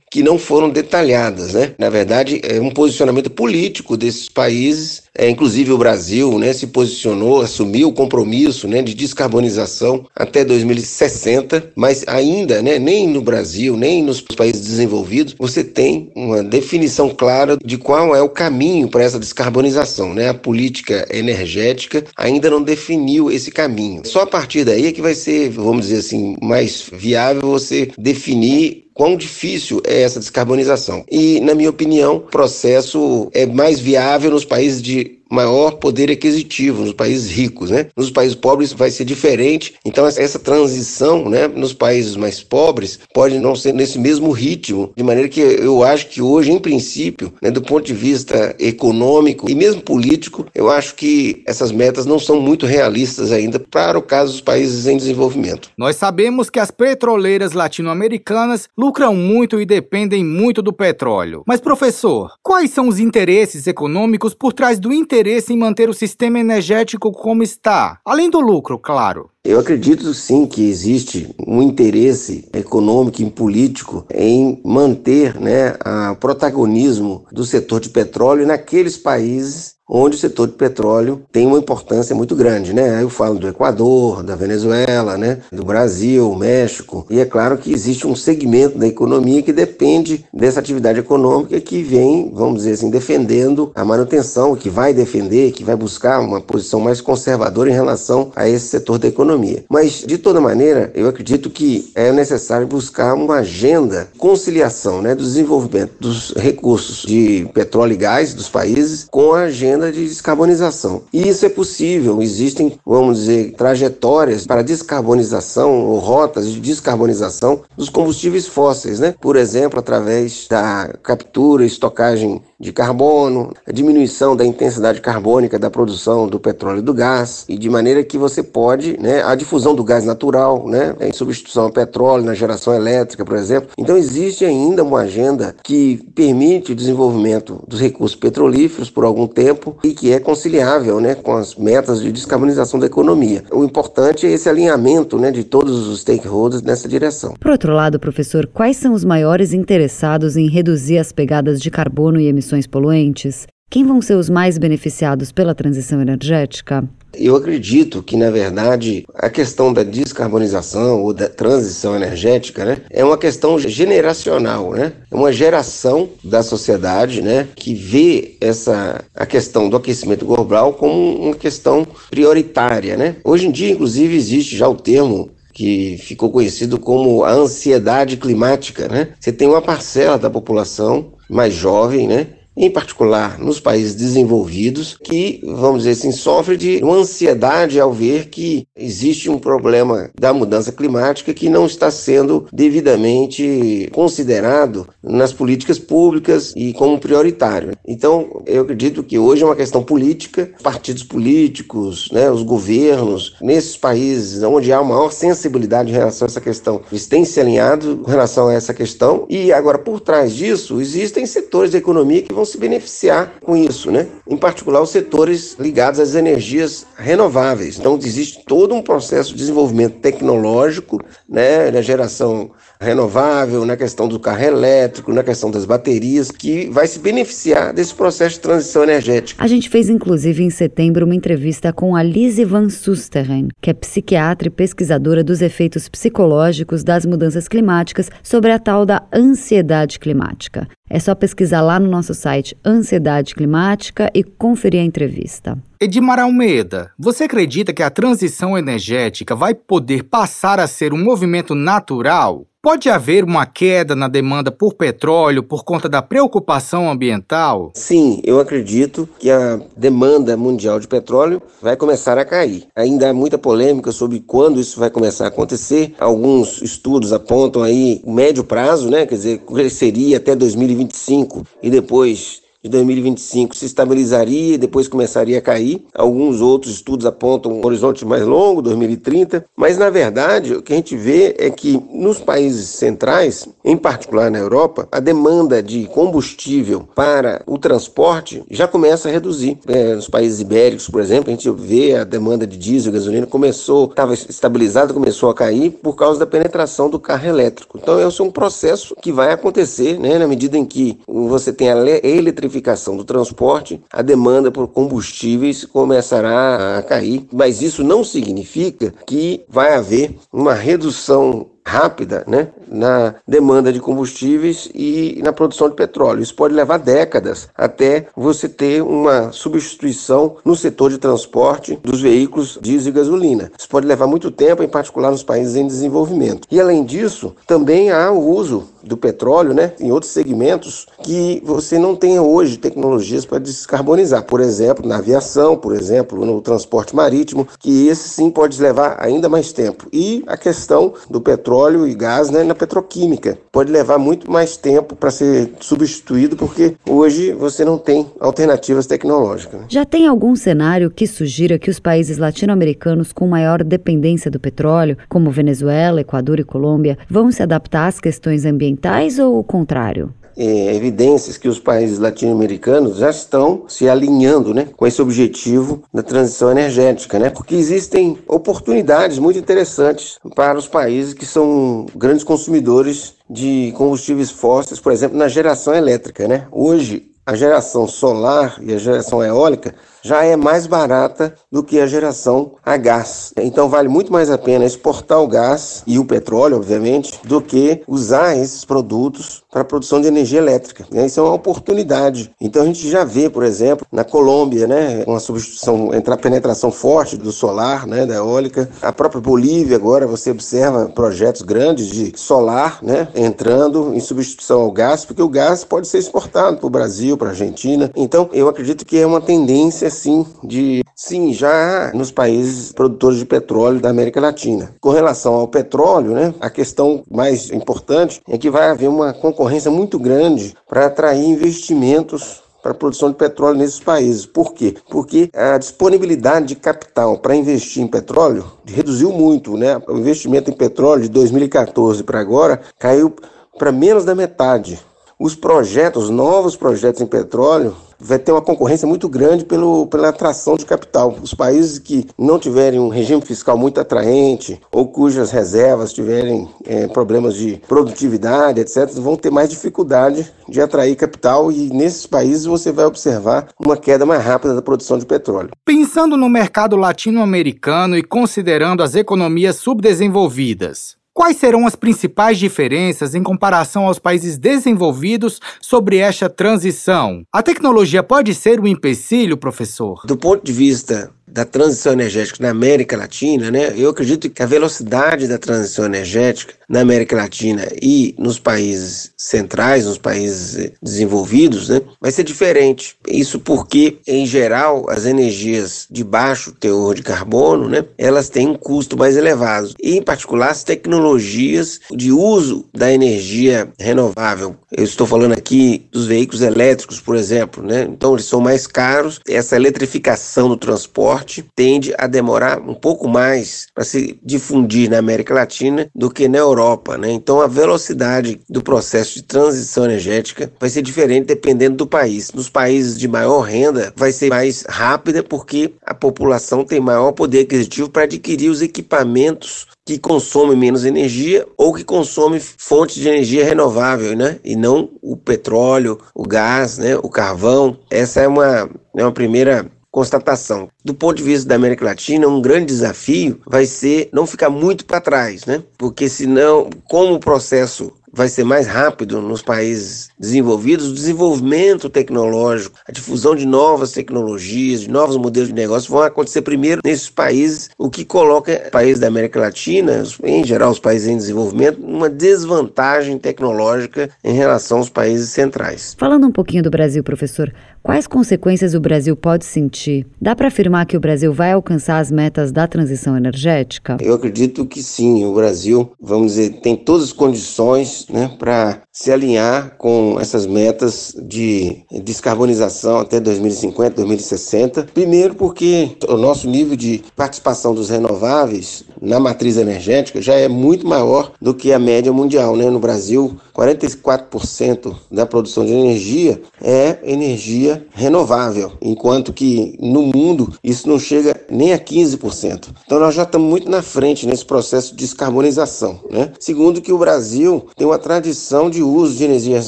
que não foram detalhadas, né? Na verdade, é um posicionamento político desses países é, inclusive o Brasil né, se posicionou, assumiu o compromisso né, de descarbonização até 2060, mas ainda né, nem no Brasil, nem nos países desenvolvidos, você tem uma definição clara de qual é o caminho para essa descarbonização. Né? A política energética ainda não definiu esse caminho. Só a partir daí é que vai ser, vamos dizer assim, mais viável você definir quão difícil é essa descarbonização. E, na minha opinião, o processo é mais viável nos países de really maior poder aquisitivo nos países ricos, né? Nos países pobres vai ser diferente. Então essa transição, né, nos países mais pobres pode não ser nesse mesmo ritmo, de maneira que eu acho que hoje, em princípio, né, do ponto de vista econômico e mesmo político, eu acho que essas metas não são muito realistas ainda para o caso dos países em desenvolvimento. Nós sabemos que as petroleiras latino-americanas lucram muito e dependem muito do petróleo. Mas professor, quais são os interesses econômicos por trás do interesse interesse em manter o sistema energético como está, além do lucro, claro. Eu acredito sim que existe um interesse econômico e político em manter né, o protagonismo do setor de petróleo naqueles países onde o setor de petróleo tem uma importância muito grande, né? Eu falo do Equador, da Venezuela, né? Do Brasil, México, e é claro que existe um segmento da economia que depende dessa atividade econômica que vem, vamos dizer assim, defendendo a manutenção, que vai defender, que vai buscar uma posição mais conservadora em relação a esse setor da economia. Mas de toda maneira, eu acredito que é necessário buscar uma agenda conciliação, né, do desenvolvimento dos recursos de petróleo e gás dos países com a agenda agenda de descarbonização. E isso é possível, existem, vamos dizer, trajetórias para descarbonização ou rotas de descarbonização dos combustíveis fósseis, né? Por exemplo, através da captura e estocagem de carbono, a diminuição da intensidade carbônica da produção do petróleo e do gás, e de maneira que você pode, né, a difusão do gás natural, né, em substituição ao petróleo na geração elétrica, por exemplo. Então existe ainda uma agenda que permite o desenvolvimento dos recursos petrolíferos por algum tempo e que é conciliável, né, com as metas de descarbonização da economia. O importante é esse alinhamento, né, de todos os stakeholders nessa direção. Por outro lado, professor, quais são os maiores interessados em reduzir as pegadas de carbono e emissões poluentes? Quem vão ser os mais beneficiados pela transição energética? Eu acredito que, na verdade, a questão da descarbonização ou da transição energética né, é uma questão generacional, né? É uma geração da sociedade né, que vê essa, a questão do aquecimento global como uma questão prioritária. Né? Hoje em dia, inclusive, existe já o termo que ficou conhecido como a ansiedade climática, né? Você tem uma parcela da população mais jovem, né? Em particular nos países desenvolvidos, que, vamos dizer assim, sofre de uma ansiedade ao ver que existe um problema da mudança climática que não está sendo devidamente considerado nas políticas públicas e como prioritário. Então, eu acredito que hoje é uma questão política, partidos políticos, né, os governos, nesses países onde há maior sensibilidade em relação a essa questão, eles têm se alinhado com relação a essa questão e agora, por trás disso, existem setores da economia que vão vão se beneficiar com isso, né? Em particular os setores ligados às energias renováveis. Então existe todo um processo de desenvolvimento tecnológico, né, na geração renovável, na questão do carro elétrico, na questão das baterias, que vai se beneficiar desse processo de transição energética. A gente fez inclusive em setembro uma entrevista com a Lise Van Susteren, que é psiquiatra e pesquisadora dos efeitos psicológicos das mudanças climáticas sobre a tal da ansiedade climática. É só pesquisar lá no nosso site Ansiedade Climática e conferir a entrevista. Edmar Almeida, você acredita que a transição energética vai poder passar a ser um movimento natural? Pode haver uma queda na demanda por petróleo por conta da preocupação ambiental? Sim, eu acredito que a demanda mundial de petróleo vai começar a cair. Ainda há muita polêmica sobre quando isso vai começar a acontecer. Alguns estudos apontam aí médio prazo, né? Quer dizer, cresceria até 2025 e depois de 2025 se estabilizaria e depois começaria a cair. Alguns outros estudos apontam um horizonte mais longo, 2030, mas na verdade o que a gente vê é que nos países centrais, em particular na Europa, a demanda de combustível para o transporte já começa a reduzir. É, nos países ibéricos, por exemplo, a gente vê a demanda de diesel e gasolina começou, estava estabilizada, começou a cair por causa da penetração do carro elétrico. Então esse é um processo que vai acontecer, né, na medida em que você tem a eletrificação eletrificação do transporte, a demanda por combustíveis começará a cair, mas isso não significa que vai haver uma redução rápida né, na demanda de combustíveis e na produção de petróleo. Isso pode levar décadas até você ter uma substituição no setor de transporte dos veículos diesel e gasolina. Isso pode levar muito tempo, em particular nos países em desenvolvimento. E além disso, também há o uso do petróleo né, em outros segmentos que você não tem hoje tecnologias para descarbonizar. Por exemplo, na aviação, por exemplo, no transporte marítimo, que esse sim pode levar ainda mais tempo. E a questão do petróleo petróleo e gás né, na petroquímica. Pode levar muito mais tempo para ser substituído, porque hoje você não tem alternativas tecnológicas. Né? Já tem algum cenário que sugira que os países latino-americanos com maior dependência do petróleo, como Venezuela, Equador e Colômbia, vão se adaptar às questões ambientais ou o contrário? É, evidências que os países latino-americanos já estão se alinhando né, com esse objetivo da transição energética, né, porque existem oportunidades muito interessantes para os países que são grandes consumidores de combustíveis fósseis, por exemplo, na geração elétrica. Né? Hoje, a geração solar e a geração eólica já é mais barata do que a geração a gás. Então vale muito mais a pena exportar o gás e o petróleo, obviamente, do que usar esses produtos para a produção de energia elétrica. Isso é uma oportunidade. Então a gente já vê, por exemplo, na Colômbia, né, uma substituição, entrar penetração forte do solar, né, da eólica. A própria Bolívia agora você observa projetos grandes de solar, né, entrando em substituição ao gás, porque o gás pode ser exportado para o Brasil, para a Argentina. Então eu acredito que é uma tendência sim de sim já nos países produtores de petróleo da América Latina. Com relação ao petróleo, né, a questão mais importante é que vai haver uma concorrência muito grande para atrair investimentos para a produção de petróleo nesses países. Por quê? Porque a disponibilidade de capital para investir em petróleo reduziu muito, né? O investimento em petróleo de 2014 para agora caiu para menos da metade. Os projetos, novos projetos em petróleo, vai ter uma concorrência muito grande pelo, pela atração de capital. Os países que não tiverem um regime fiscal muito atraente ou cujas reservas tiverem é, problemas de produtividade, etc., vão ter mais dificuldade de atrair capital e nesses países você vai observar uma queda mais rápida da produção de petróleo. Pensando no mercado latino-americano e considerando as economias subdesenvolvidas, Quais serão as principais diferenças em comparação aos países desenvolvidos sobre esta transição? A tecnologia pode ser um empecilho, professor? Do ponto de vista da transição energética na América Latina, né, eu acredito que a velocidade da transição energética na América Latina e nos países centrais, nos países desenvolvidos, né, vai ser diferente. Isso porque, em geral, as energias de baixo teor de carbono, né, elas têm um custo mais elevado. E, em particular, as tecnologias de uso da energia renovável. Eu estou falando aqui dos veículos elétricos, por exemplo, né, então eles são mais caros. Essa eletrificação do transporte tende a demorar um pouco mais para se difundir na América Latina do que na Europa, né? Então a velocidade do processo de transição energética vai ser diferente dependendo do país. Nos países de maior renda vai ser mais rápida porque a população tem maior poder aquisitivo para adquirir os equipamentos que consomem menos energia ou que consomem fontes de energia renovável, né? E não o petróleo, o gás, né? O carvão. Essa é uma, é uma primeira constatação. Do ponto de vista da América Latina, um grande desafio vai ser não ficar muito para trás, né? Porque senão, como o processo vai ser mais rápido nos países desenvolvidos, o desenvolvimento tecnológico, a difusão de novas tecnologias, de novos modelos de negócio vão acontecer primeiro nesses países, o que coloca países da América Latina, em geral os países em desenvolvimento, numa desvantagem tecnológica em relação aos países centrais. Falando um pouquinho do Brasil, professor, quais consequências o Brasil pode sentir? Dá para afirmar que o Brasil vai alcançar as metas da transição energética? Eu acredito que sim. O Brasil, vamos dizer, tem todas as condições né, para se alinhar com essas metas de descarbonização até 2050, 2060. Primeiro, porque o nosso nível de participação dos renováveis na matriz energética já é muito maior do que a média mundial. Né? No Brasil, 44% da produção de energia é energia renovável, enquanto que no mundo isso não chega nem a 15%. Então nós já estamos muito na frente nesse processo de descarbonização. Né? Segundo, que o Brasil tem uma tradição de uso de energias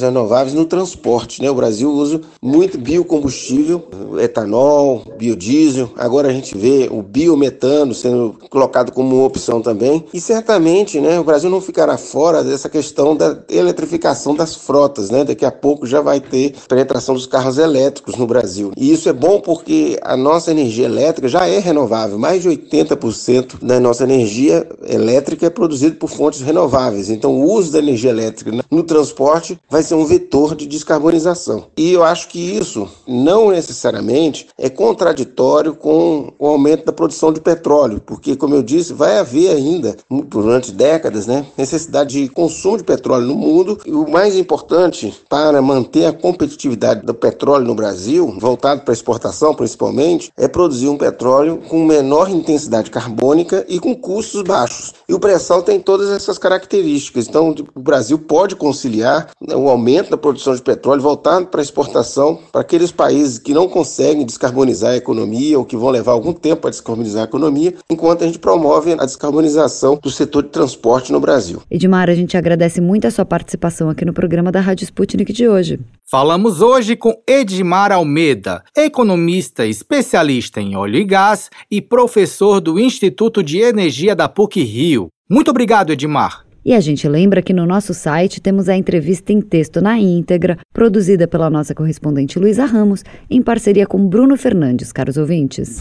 renováveis no transporte. Né? O Brasil usa muito biocombustível, etanol, biodiesel. Agora a gente vê o biometano sendo colocado como opção também. E certamente né, o Brasil não ficará fora dessa questão da eletrificação das frotas. Né? Daqui a pouco já vai ter penetração dos carros elétricos no Brasil. E isso é bom porque a nossa energia elétrica já é renovável. Mais de 80% da nossa energia elétrica é produzida por fontes renováveis. Então o uso da energia elétrica no transporte vai ser um vetor de descarbonização. E eu acho que isso não necessariamente é contraditório com o aumento da produção de petróleo, porque, como eu disse, vai haver ainda, durante décadas, né, necessidade de consumo de petróleo no mundo. E o mais importante para manter a competitividade do petróleo no Brasil, voltado para exportação principalmente, é produzir um petróleo com menor intensidade carbônica e com custos baixos. E o pré-sal tem todas essas características. Então, o Brasil pode conciliar apoiar o aumento da produção de petróleo voltado para exportação para aqueles países que não conseguem descarbonizar a economia ou que vão levar algum tempo a descarbonizar a economia, enquanto a gente promove a descarbonização do setor de transporte no Brasil. Edmar, a gente agradece muito a sua participação aqui no programa da Rádio Sputnik de hoje. Falamos hoje com Edmar Almeida, economista especialista em óleo e gás e professor do Instituto de Energia da PUC Rio. Muito obrigado, Edmar. E a gente lembra que no nosso site temos a entrevista em texto na íntegra, produzida pela nossa correspondente Luísa Ramos, em parceria com Bruno Fernandes, caros ouvintes.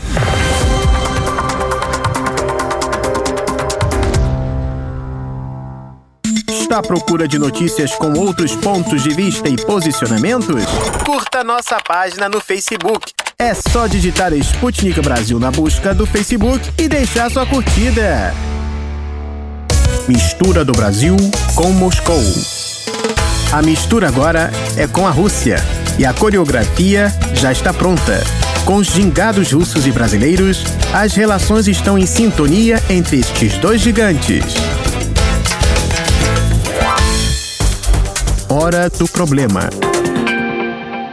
Está à procura de notícias com outros pontos de vista e posicionamentos? Curta nossa página no Facebook. É só digitar Sputnik Brasil na busca do Facebook e deixar sua curtida. Mistura do Brasil com Moscou. A mistura agora é com a Rússia e a coreografia já está pronta. Com os gingados russos e brasileiros, as relações estão em sintonia entre estes dois gigantes. Hora do Problema.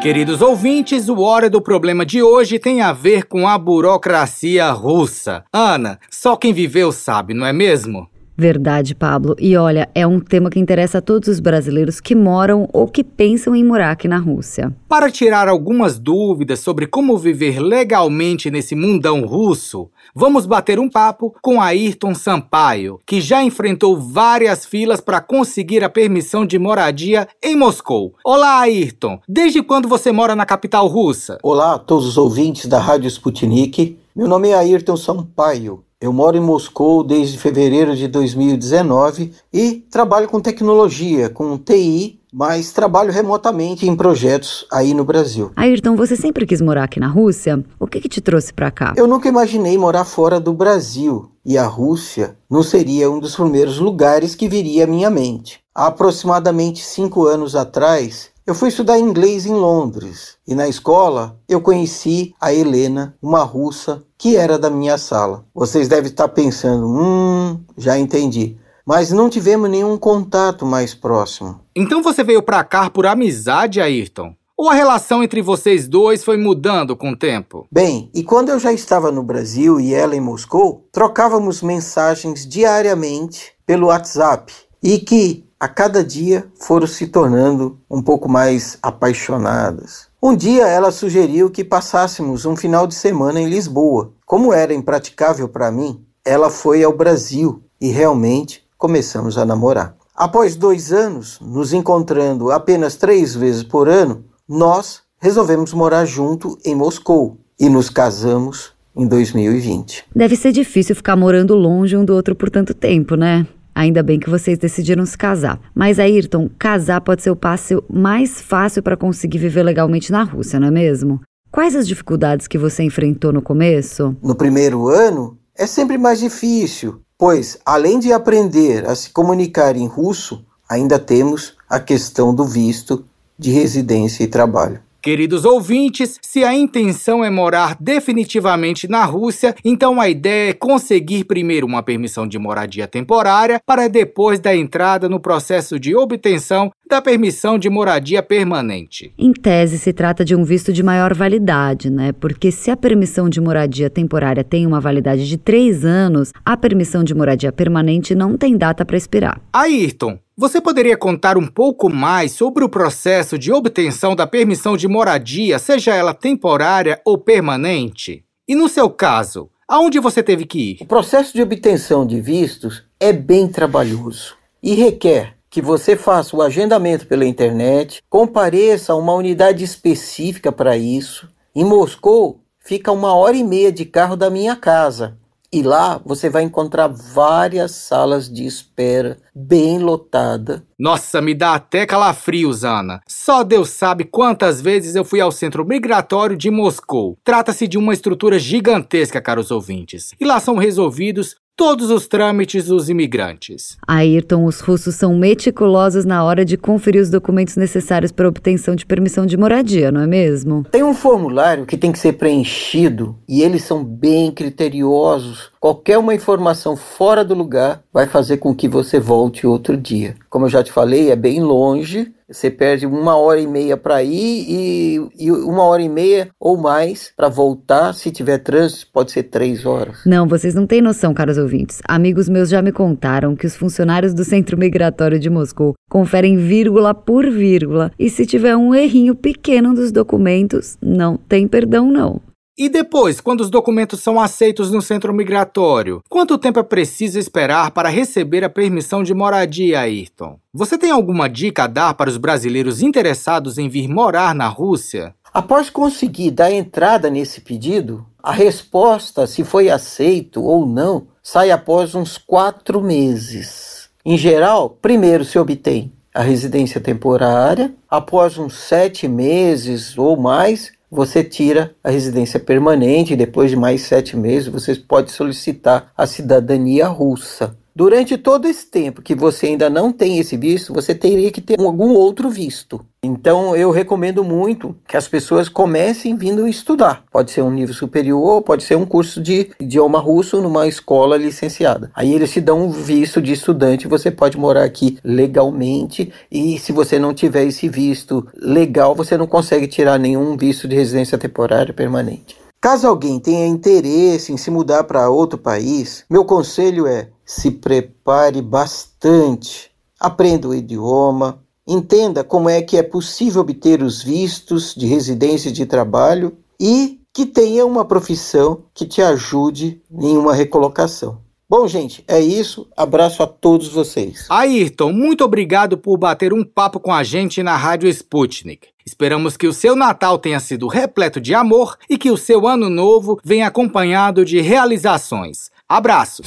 Queridos ouvintes, o Hora do Problema de hoje tem a ver com a burocracia russa. Ana, só quem viveu sabe, não é mesmo? Verdade, Pablo. E olha, é um tema que interessa a todos os brasileiros que moram ou que pensam em morar aqui na Rússia. Para tirar algumas dúvidas sobre como viver legalmente nesse mundão russo, vamos bater um papo com Ayrton Sampaio, que já enfrentou várias filas para conseguir a permissão de moradia em Moscou. Olá, Ayrton. Desde quando você mora na capital russa? Olá a todos os ouvintes da Rádio Sputnik. Meu nome é Ayrton Sampaio. Eu moro em Moscou desde fevereiro de 2019 e trabalho com tecnologia, com TI, mas trabalho remotamente em projetos aí no Brasil. Ayrton, você sempre quis morar aqui na Rússia? O que, que te trouxe para cá? Eu nunca imaginei morar fora do Brasil e a Rússia não seria um dos primeiros lugares que viria à minha mente. Há aproximadamente cinco anos atrás, eu fui estudar inglês em Londres e na escola eu conheci a Helena, uma russa que era da minha sala. Vocês devem estar pensando, hum, já entendi. Mas não tivemos nenhum contato mais próximo. Então você veio para cá por amizade, Ayrton? Ou a relação entre vocês dois foi mudando com o tempo? Bem, e quando eu já estava no Brasil e ela em Moscou, trocávamos mensagens diariamente pelo WhatsApp e que a cada dia foram se tornando um pouco mais apaixonadas. Um dia ela sugeriu que passássemos um final de semana em Lisboa. Como era impraticável para mim, ela foi ao Brasil e realmente começamos a namorar. Após dois anos, nos encontrando apenas três vezes por ano, nós resolvemos morar junto em Moscou e nos casamos em 2020. Deve ser difícil ficar morando longe um do outro por tanto tempo, né? Ainda bem que vocês decidiram se casar. Mas, Ayrton, casar pode ser o passo mais fácil para conseguir viver legalmente na Rússia, não é mesmo? Quais as dificuldades que você enfrentou no começo? No primeiro ano, é sempre mais difícil, pois, além de aprender a se comunicar em russo, ainda temos a questão do visto de residência e trabalho. Queridos ouvintes, se a intenção é morar definitivamente na Rússia, então a ideia é conseguir primeiro uma permissão de moradia temporária para depois da entrada no processo de obtenção da permissão de moradia permanente. Em tese, se trata de um visto de maior validade, né? Porque se a permissão de moradia temporária tem uma validade de três anos, a permissão de moradia permanente não tem data para expirar. Ayrton, você poderia contar um pouco mais sobre o processo de obtenção da permissão de moradia, seja ela temporária ou permanente? E no seu caso, aonde você teve que ir? O processo de obtenção de vistos é bem trabalhoso e requer que você faça o agendamento pela internet, compareça a uma unidade específica para isso. Em Moscou, fica uma hora e meia de carro da minha casa. E lá você vai encontrar várias salas de espera bem lotada. Nossa, me dá até calafrios, Ana. Só Deus sabe quantas vezes eu fui ao centro migratório de Moscou. Trata-se de uma estrutura gigantesca, caros ouvintes. E lá são resolvidos todos os trâmites dos imigrantes. Ayrton, os russos são meticulosos na hora de conferir os documentos necessários para obtenção de permissão de moradia, não é mesmo? Tem um formulário que tem que ser preenchido e eles são bem criteriosos. Qualquer uma informação fora do lugar vai fazer com que você volte outro dia. Como eu já te falei, é bem longe você perde uma hora e meia para ir e, e, uma hora e meia ou mais para voltar. Se tiver trânsito, pode ser três horas. Não, vocês não têm noção, caros ouvintes. Amigos meus já me contaram que os funcionários do Centro Migratório de Moscou conferem vírgula por vírgula e se tiver um errinho pequeno dos documentos, não tem perdão, não. E depois, quando os documentos são aceitos no centro migratório, quanto tempo é preciso esperar para receber a permissão de moradia, Ayrton? Você tem alguma dica a dar para os brasileiros interessados em vir morar na Rússia? Após conseguir dar entrada nesse pedido, a resposta, se foi aceito ou não, sai após uns quatro meses. Em geral, primeiro se obtém a residência temporária, após uns sete meses ou mais, você tira a residência permanente e depois de mais sete meses você pode solicitar a cidadania russa. Durante todo esse tempo que você ainda não tem esse visto, você teria que ter algum outro visto. Então eu recomendo muito que as pessoas comecem vindo estudar. Pode ser um nível superior, pode ser um curso de idioma russo numa escola licenciada. Aí eles te dão um visto de estudante, você pode morar aqui legalmente e se você não tiver esse visto legal, você não consegue tirar nenhum visto de residência temporária permanente. Caso alguém tenha interesse em se mudar para outro país, meu conselho é se prepare bastante, aprenda o idioma, entenda como é que é possível obter os vistos de residência e de trabalho e que tenha uma profissão que te ajude em uma recolocação. Bom, gente, é isso. Abraço a todos vocês. Ayrton, muito obrigado por bater um papo com a gente na Rádio Sputnik. Esperamos que o seu Natal tenha sido repleto de amor e que o seu Ano Novo venha acompanhado de realizações. Abraços!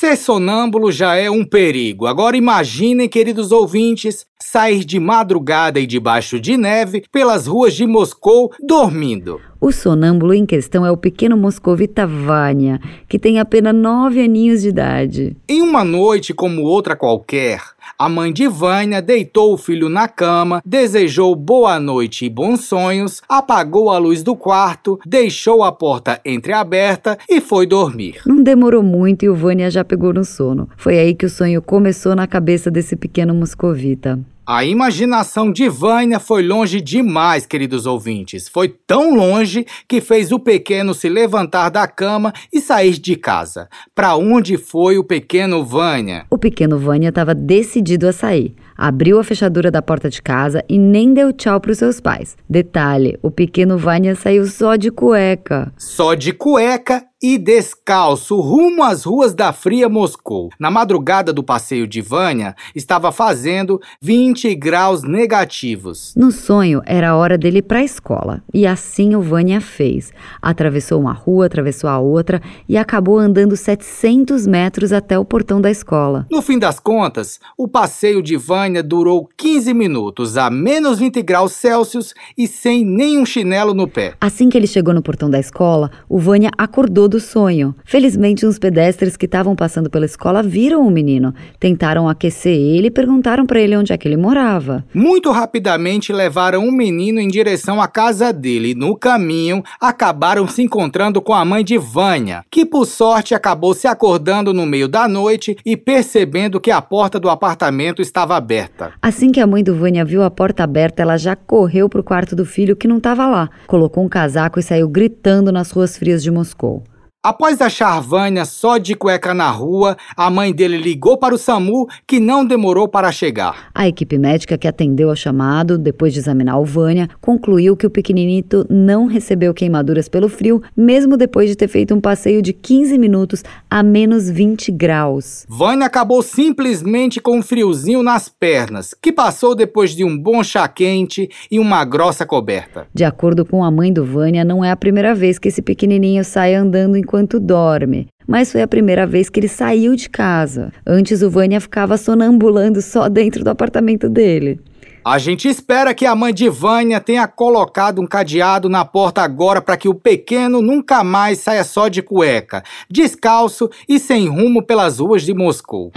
Ser sonâmbulo já é um perigo. Agora imaginem, queridos ouvintes, sair de madrugada e debaixo de neve pelas ruas de Moscou dormindo. O sonâmbulo em questão é o pequeno moscovita Vânia, que tem apenas nove aninhos de idade. Em uma noite como outra qualquer, a mãe de Vânia deitou o filho na cama, desejou boa noite e bons sonhos, apagou a luz do quarto, deixou a porta entreaberta e foi dormir. Não demorou muito e o Vânia já pegou no sono. Foi aí que o sonho começou na cabeça desse pequeno moscovita. A imaginação de Vânia foi longe demais, queridos ouvintes. Foi tão longe que fez o pequeno se levantar da cama e sair de casa. Para onde foi o pequeno Vânia? O pequeno Vânia estava decidido a sair. Abriu a fechadura da porta de casa e nem deu tchau para os seus pais. Detalhe: o pequeno Vânia saiu só de cueca. Só de cueca e descalço rumo às ruas da fria Moscou. Na madrugada do passeio de Vânia, estava fazendo 20 graus negativos. No sonho, era a hora dele ir para a escola. E assim o Vânia fez. Atravessou uma rua, atravessou a outra e acabou andando 700 metros até o portão da escola. No fim das contas, o passeio de Vânia durou 15 minutos, a menos 20 graus Celsius e sem nenhum chinelo no pé. Assim que ele chegou no portão da escola, o Vânia acordou do sonho. Felizmente, uns pedestres que estavam passando pela escola viram o menino, tentaram aquecer ele e perguntaram para ele onde é que ele morava. Muito rapidamente levaram o menino em direção à casa dele. No caminho, acabaram se encontrando com a mãe de Vânia, que por sorte acabou se acordando no meio da noite e percebendo que a porta do apartamento estava aberta. Assim que a mãe do Vânia viu a porta aberta, ela já correu para o quarto do filho que não estava lá, colocou um casaco e saiu gritando nas ruas frias de Moscou. Após achar Vânia só de cueca na rua, a mãe dele ligou para o SAMU, que não demorou para chegar. A equipe médica que atendeu ao chamado, depois de examinar o Vânia, concluiu que o pequeninito não recebeu queimaduras pelo frio, mesmo depois de ter feito um passeio de 15 minutos a menos 20 graus. Vânia acabou simplesmente com um friozinho nas pernas, que passou depois de um bom chá quente e uma grossa coberta. De acordo com a mãe do Vânia, não é a primeira vez que esse pequenininho sai andando em enquanto dorme. Mas foi a primeira vez que ele saiu de casa. Antes, o Vânia ficava sonambulando só dentro do apartamento dele. A gente espera que a mãe de Vânia tenha colocado um cadeado na porta agora para que o pequeno nunca mais saia só de cueca, descalço e sem rumo pelas ruas de Moscou.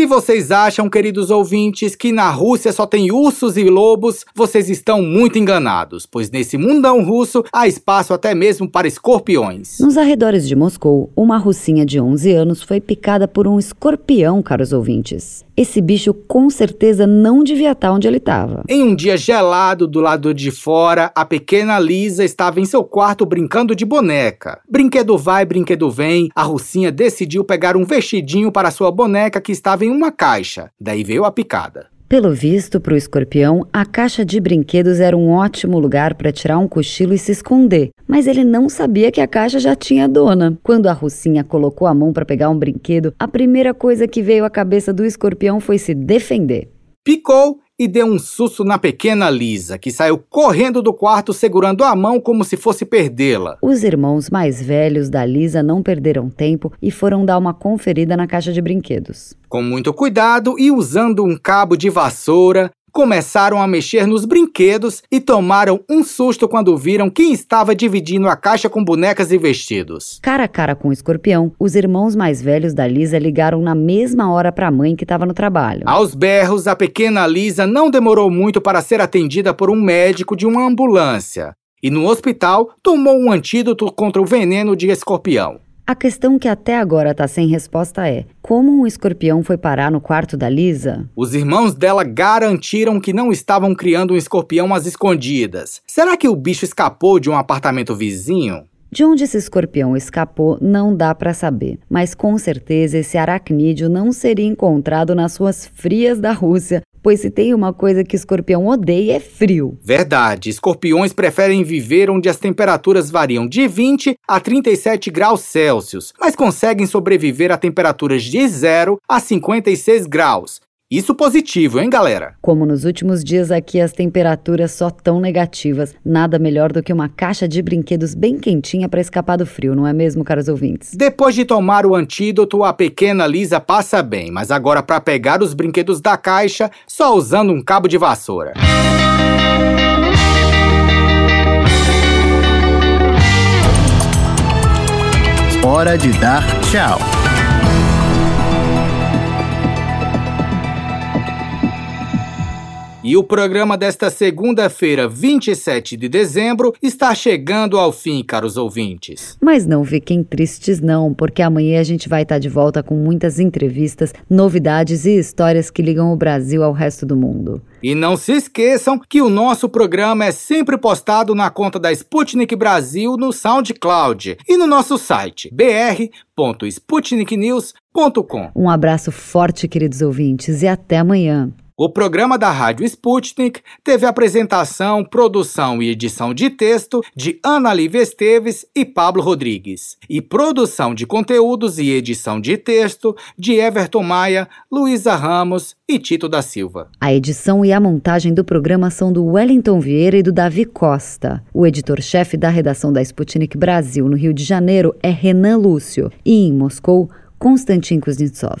Se vocês acham, queridos ouvintes, que na Rússia só tem ursos e lobos, vocês estão muito enganados, pois nesse mundão russo há espaço até mesmo para escorpiões. Nos arredores de Moscou, uma russinha de 11 anos foi picada por um escorpião, caros ouvintes. Esse bicho com certeza não devia estar onde ele estava. Em um dia gelado do lado de fora, a pequena Lisa estava em seu quarto brincando de boneca. Brinquedo vai, brinquedo vem, a russinha decidiu pegar um vestidinho para sua boneca que estava em uma caixa. Daí veio a picada. Pelo visto, para o escorpião, a caixa de brinquedos era um ótimo lugar para tirar um cochilo e se esconder, mas ele não sabia que a caixa já tinha dona. Quando a Russinha colocou a mão para pegar um brinquedo, a primeira coisa que veio à cabeça do escorpião foi se defender. Picou e deu um susto na pequena Lisa, que saiu correndo do quarto segurando a mão como se fosse perdê-la. Os irmãos mais velhos da Lisa não perderam tempo e foram dar uma conferida na caixa de brinquedos. Com muito cuidado e usando um cabo de vassoura, começaram a mexer nos brinquedos e tomaram um susto quando viram quem estava dividindo a caixa com bonecas e vestidos. Cara a cara com o escorpião, os irmãos mais velhos da Lisa ligaram na mesma hora para a mãe que estava no trabalho. Aos berros, a pequena Lisa não demorou muito para ser atendida por um médico de uma ambulância. E no hospital tomou um antídoto contra o veneno de escorpião. A questão que até agora está sem resposta é: como um escorpião foi parar no quarto da Lisa? Os irmãos dela garantiram que não estavam criando um escorpião às escondidas. Será que o bicho escapou de um apartamento vizinho? De onde esse escorpião escapou não dá para saber, mas com certeza esse aracnídeo não seria encontrado nas ruas frias da Rússia, pois se tem uma coisa que escorpião odeia é frio. Verdade, escorpiões preferem viver onde as temperaturas variam de 20 a 37 graus Celsius, mas conseguem sobreviver a temperaturas de 0 a 56 graus. Isso positivo, hein, galera? Como nos últimos dias aqui as temperaturas só tão negativas, nada melhor do que uma caixa de brinquedos bem quentinha para escapar do frio, não é mesmo, caros ouvintes? Depois de tomar o antídoto, a pequena Lisa passa bem, mas agora para pegar os brinquedos da caixa, só usando um cabo de vassoura. Hora de dar tchau. E o programa desta segunda-feira, 27 de dezembro, está chegando ao fim, caros ouvintes. Mas não fiquem tristes não, porque amanhã a gente vai estar de volta com muitas entrevistas, novidades e histórias que ligam o Brasil ao resto do mundo. E não se esqueçam que o nosso programa é sempre postado na conta da Sputnik Brasil no SoundCloud e no nosso site br.sputniknews.com. Um abraço forte, queridos ouvintes, e até amanhã. O programa da Rádio Sputnik teve apresentação, produção e edição de texto de Ana Lívia Esteves e Pablo Rodrigues, e produção de conteúdos e edição de texto de Everton Maia, Luísa Ramos e Tito da Silva. A edição e a montagem do programa são do Wellington Vieira e do Davi Costa. O editor-chefe da redação da Sputnik Brasil no Rio de Janeiro é Renan Lúcio e em Moscou, Konstantin Kuznetsov.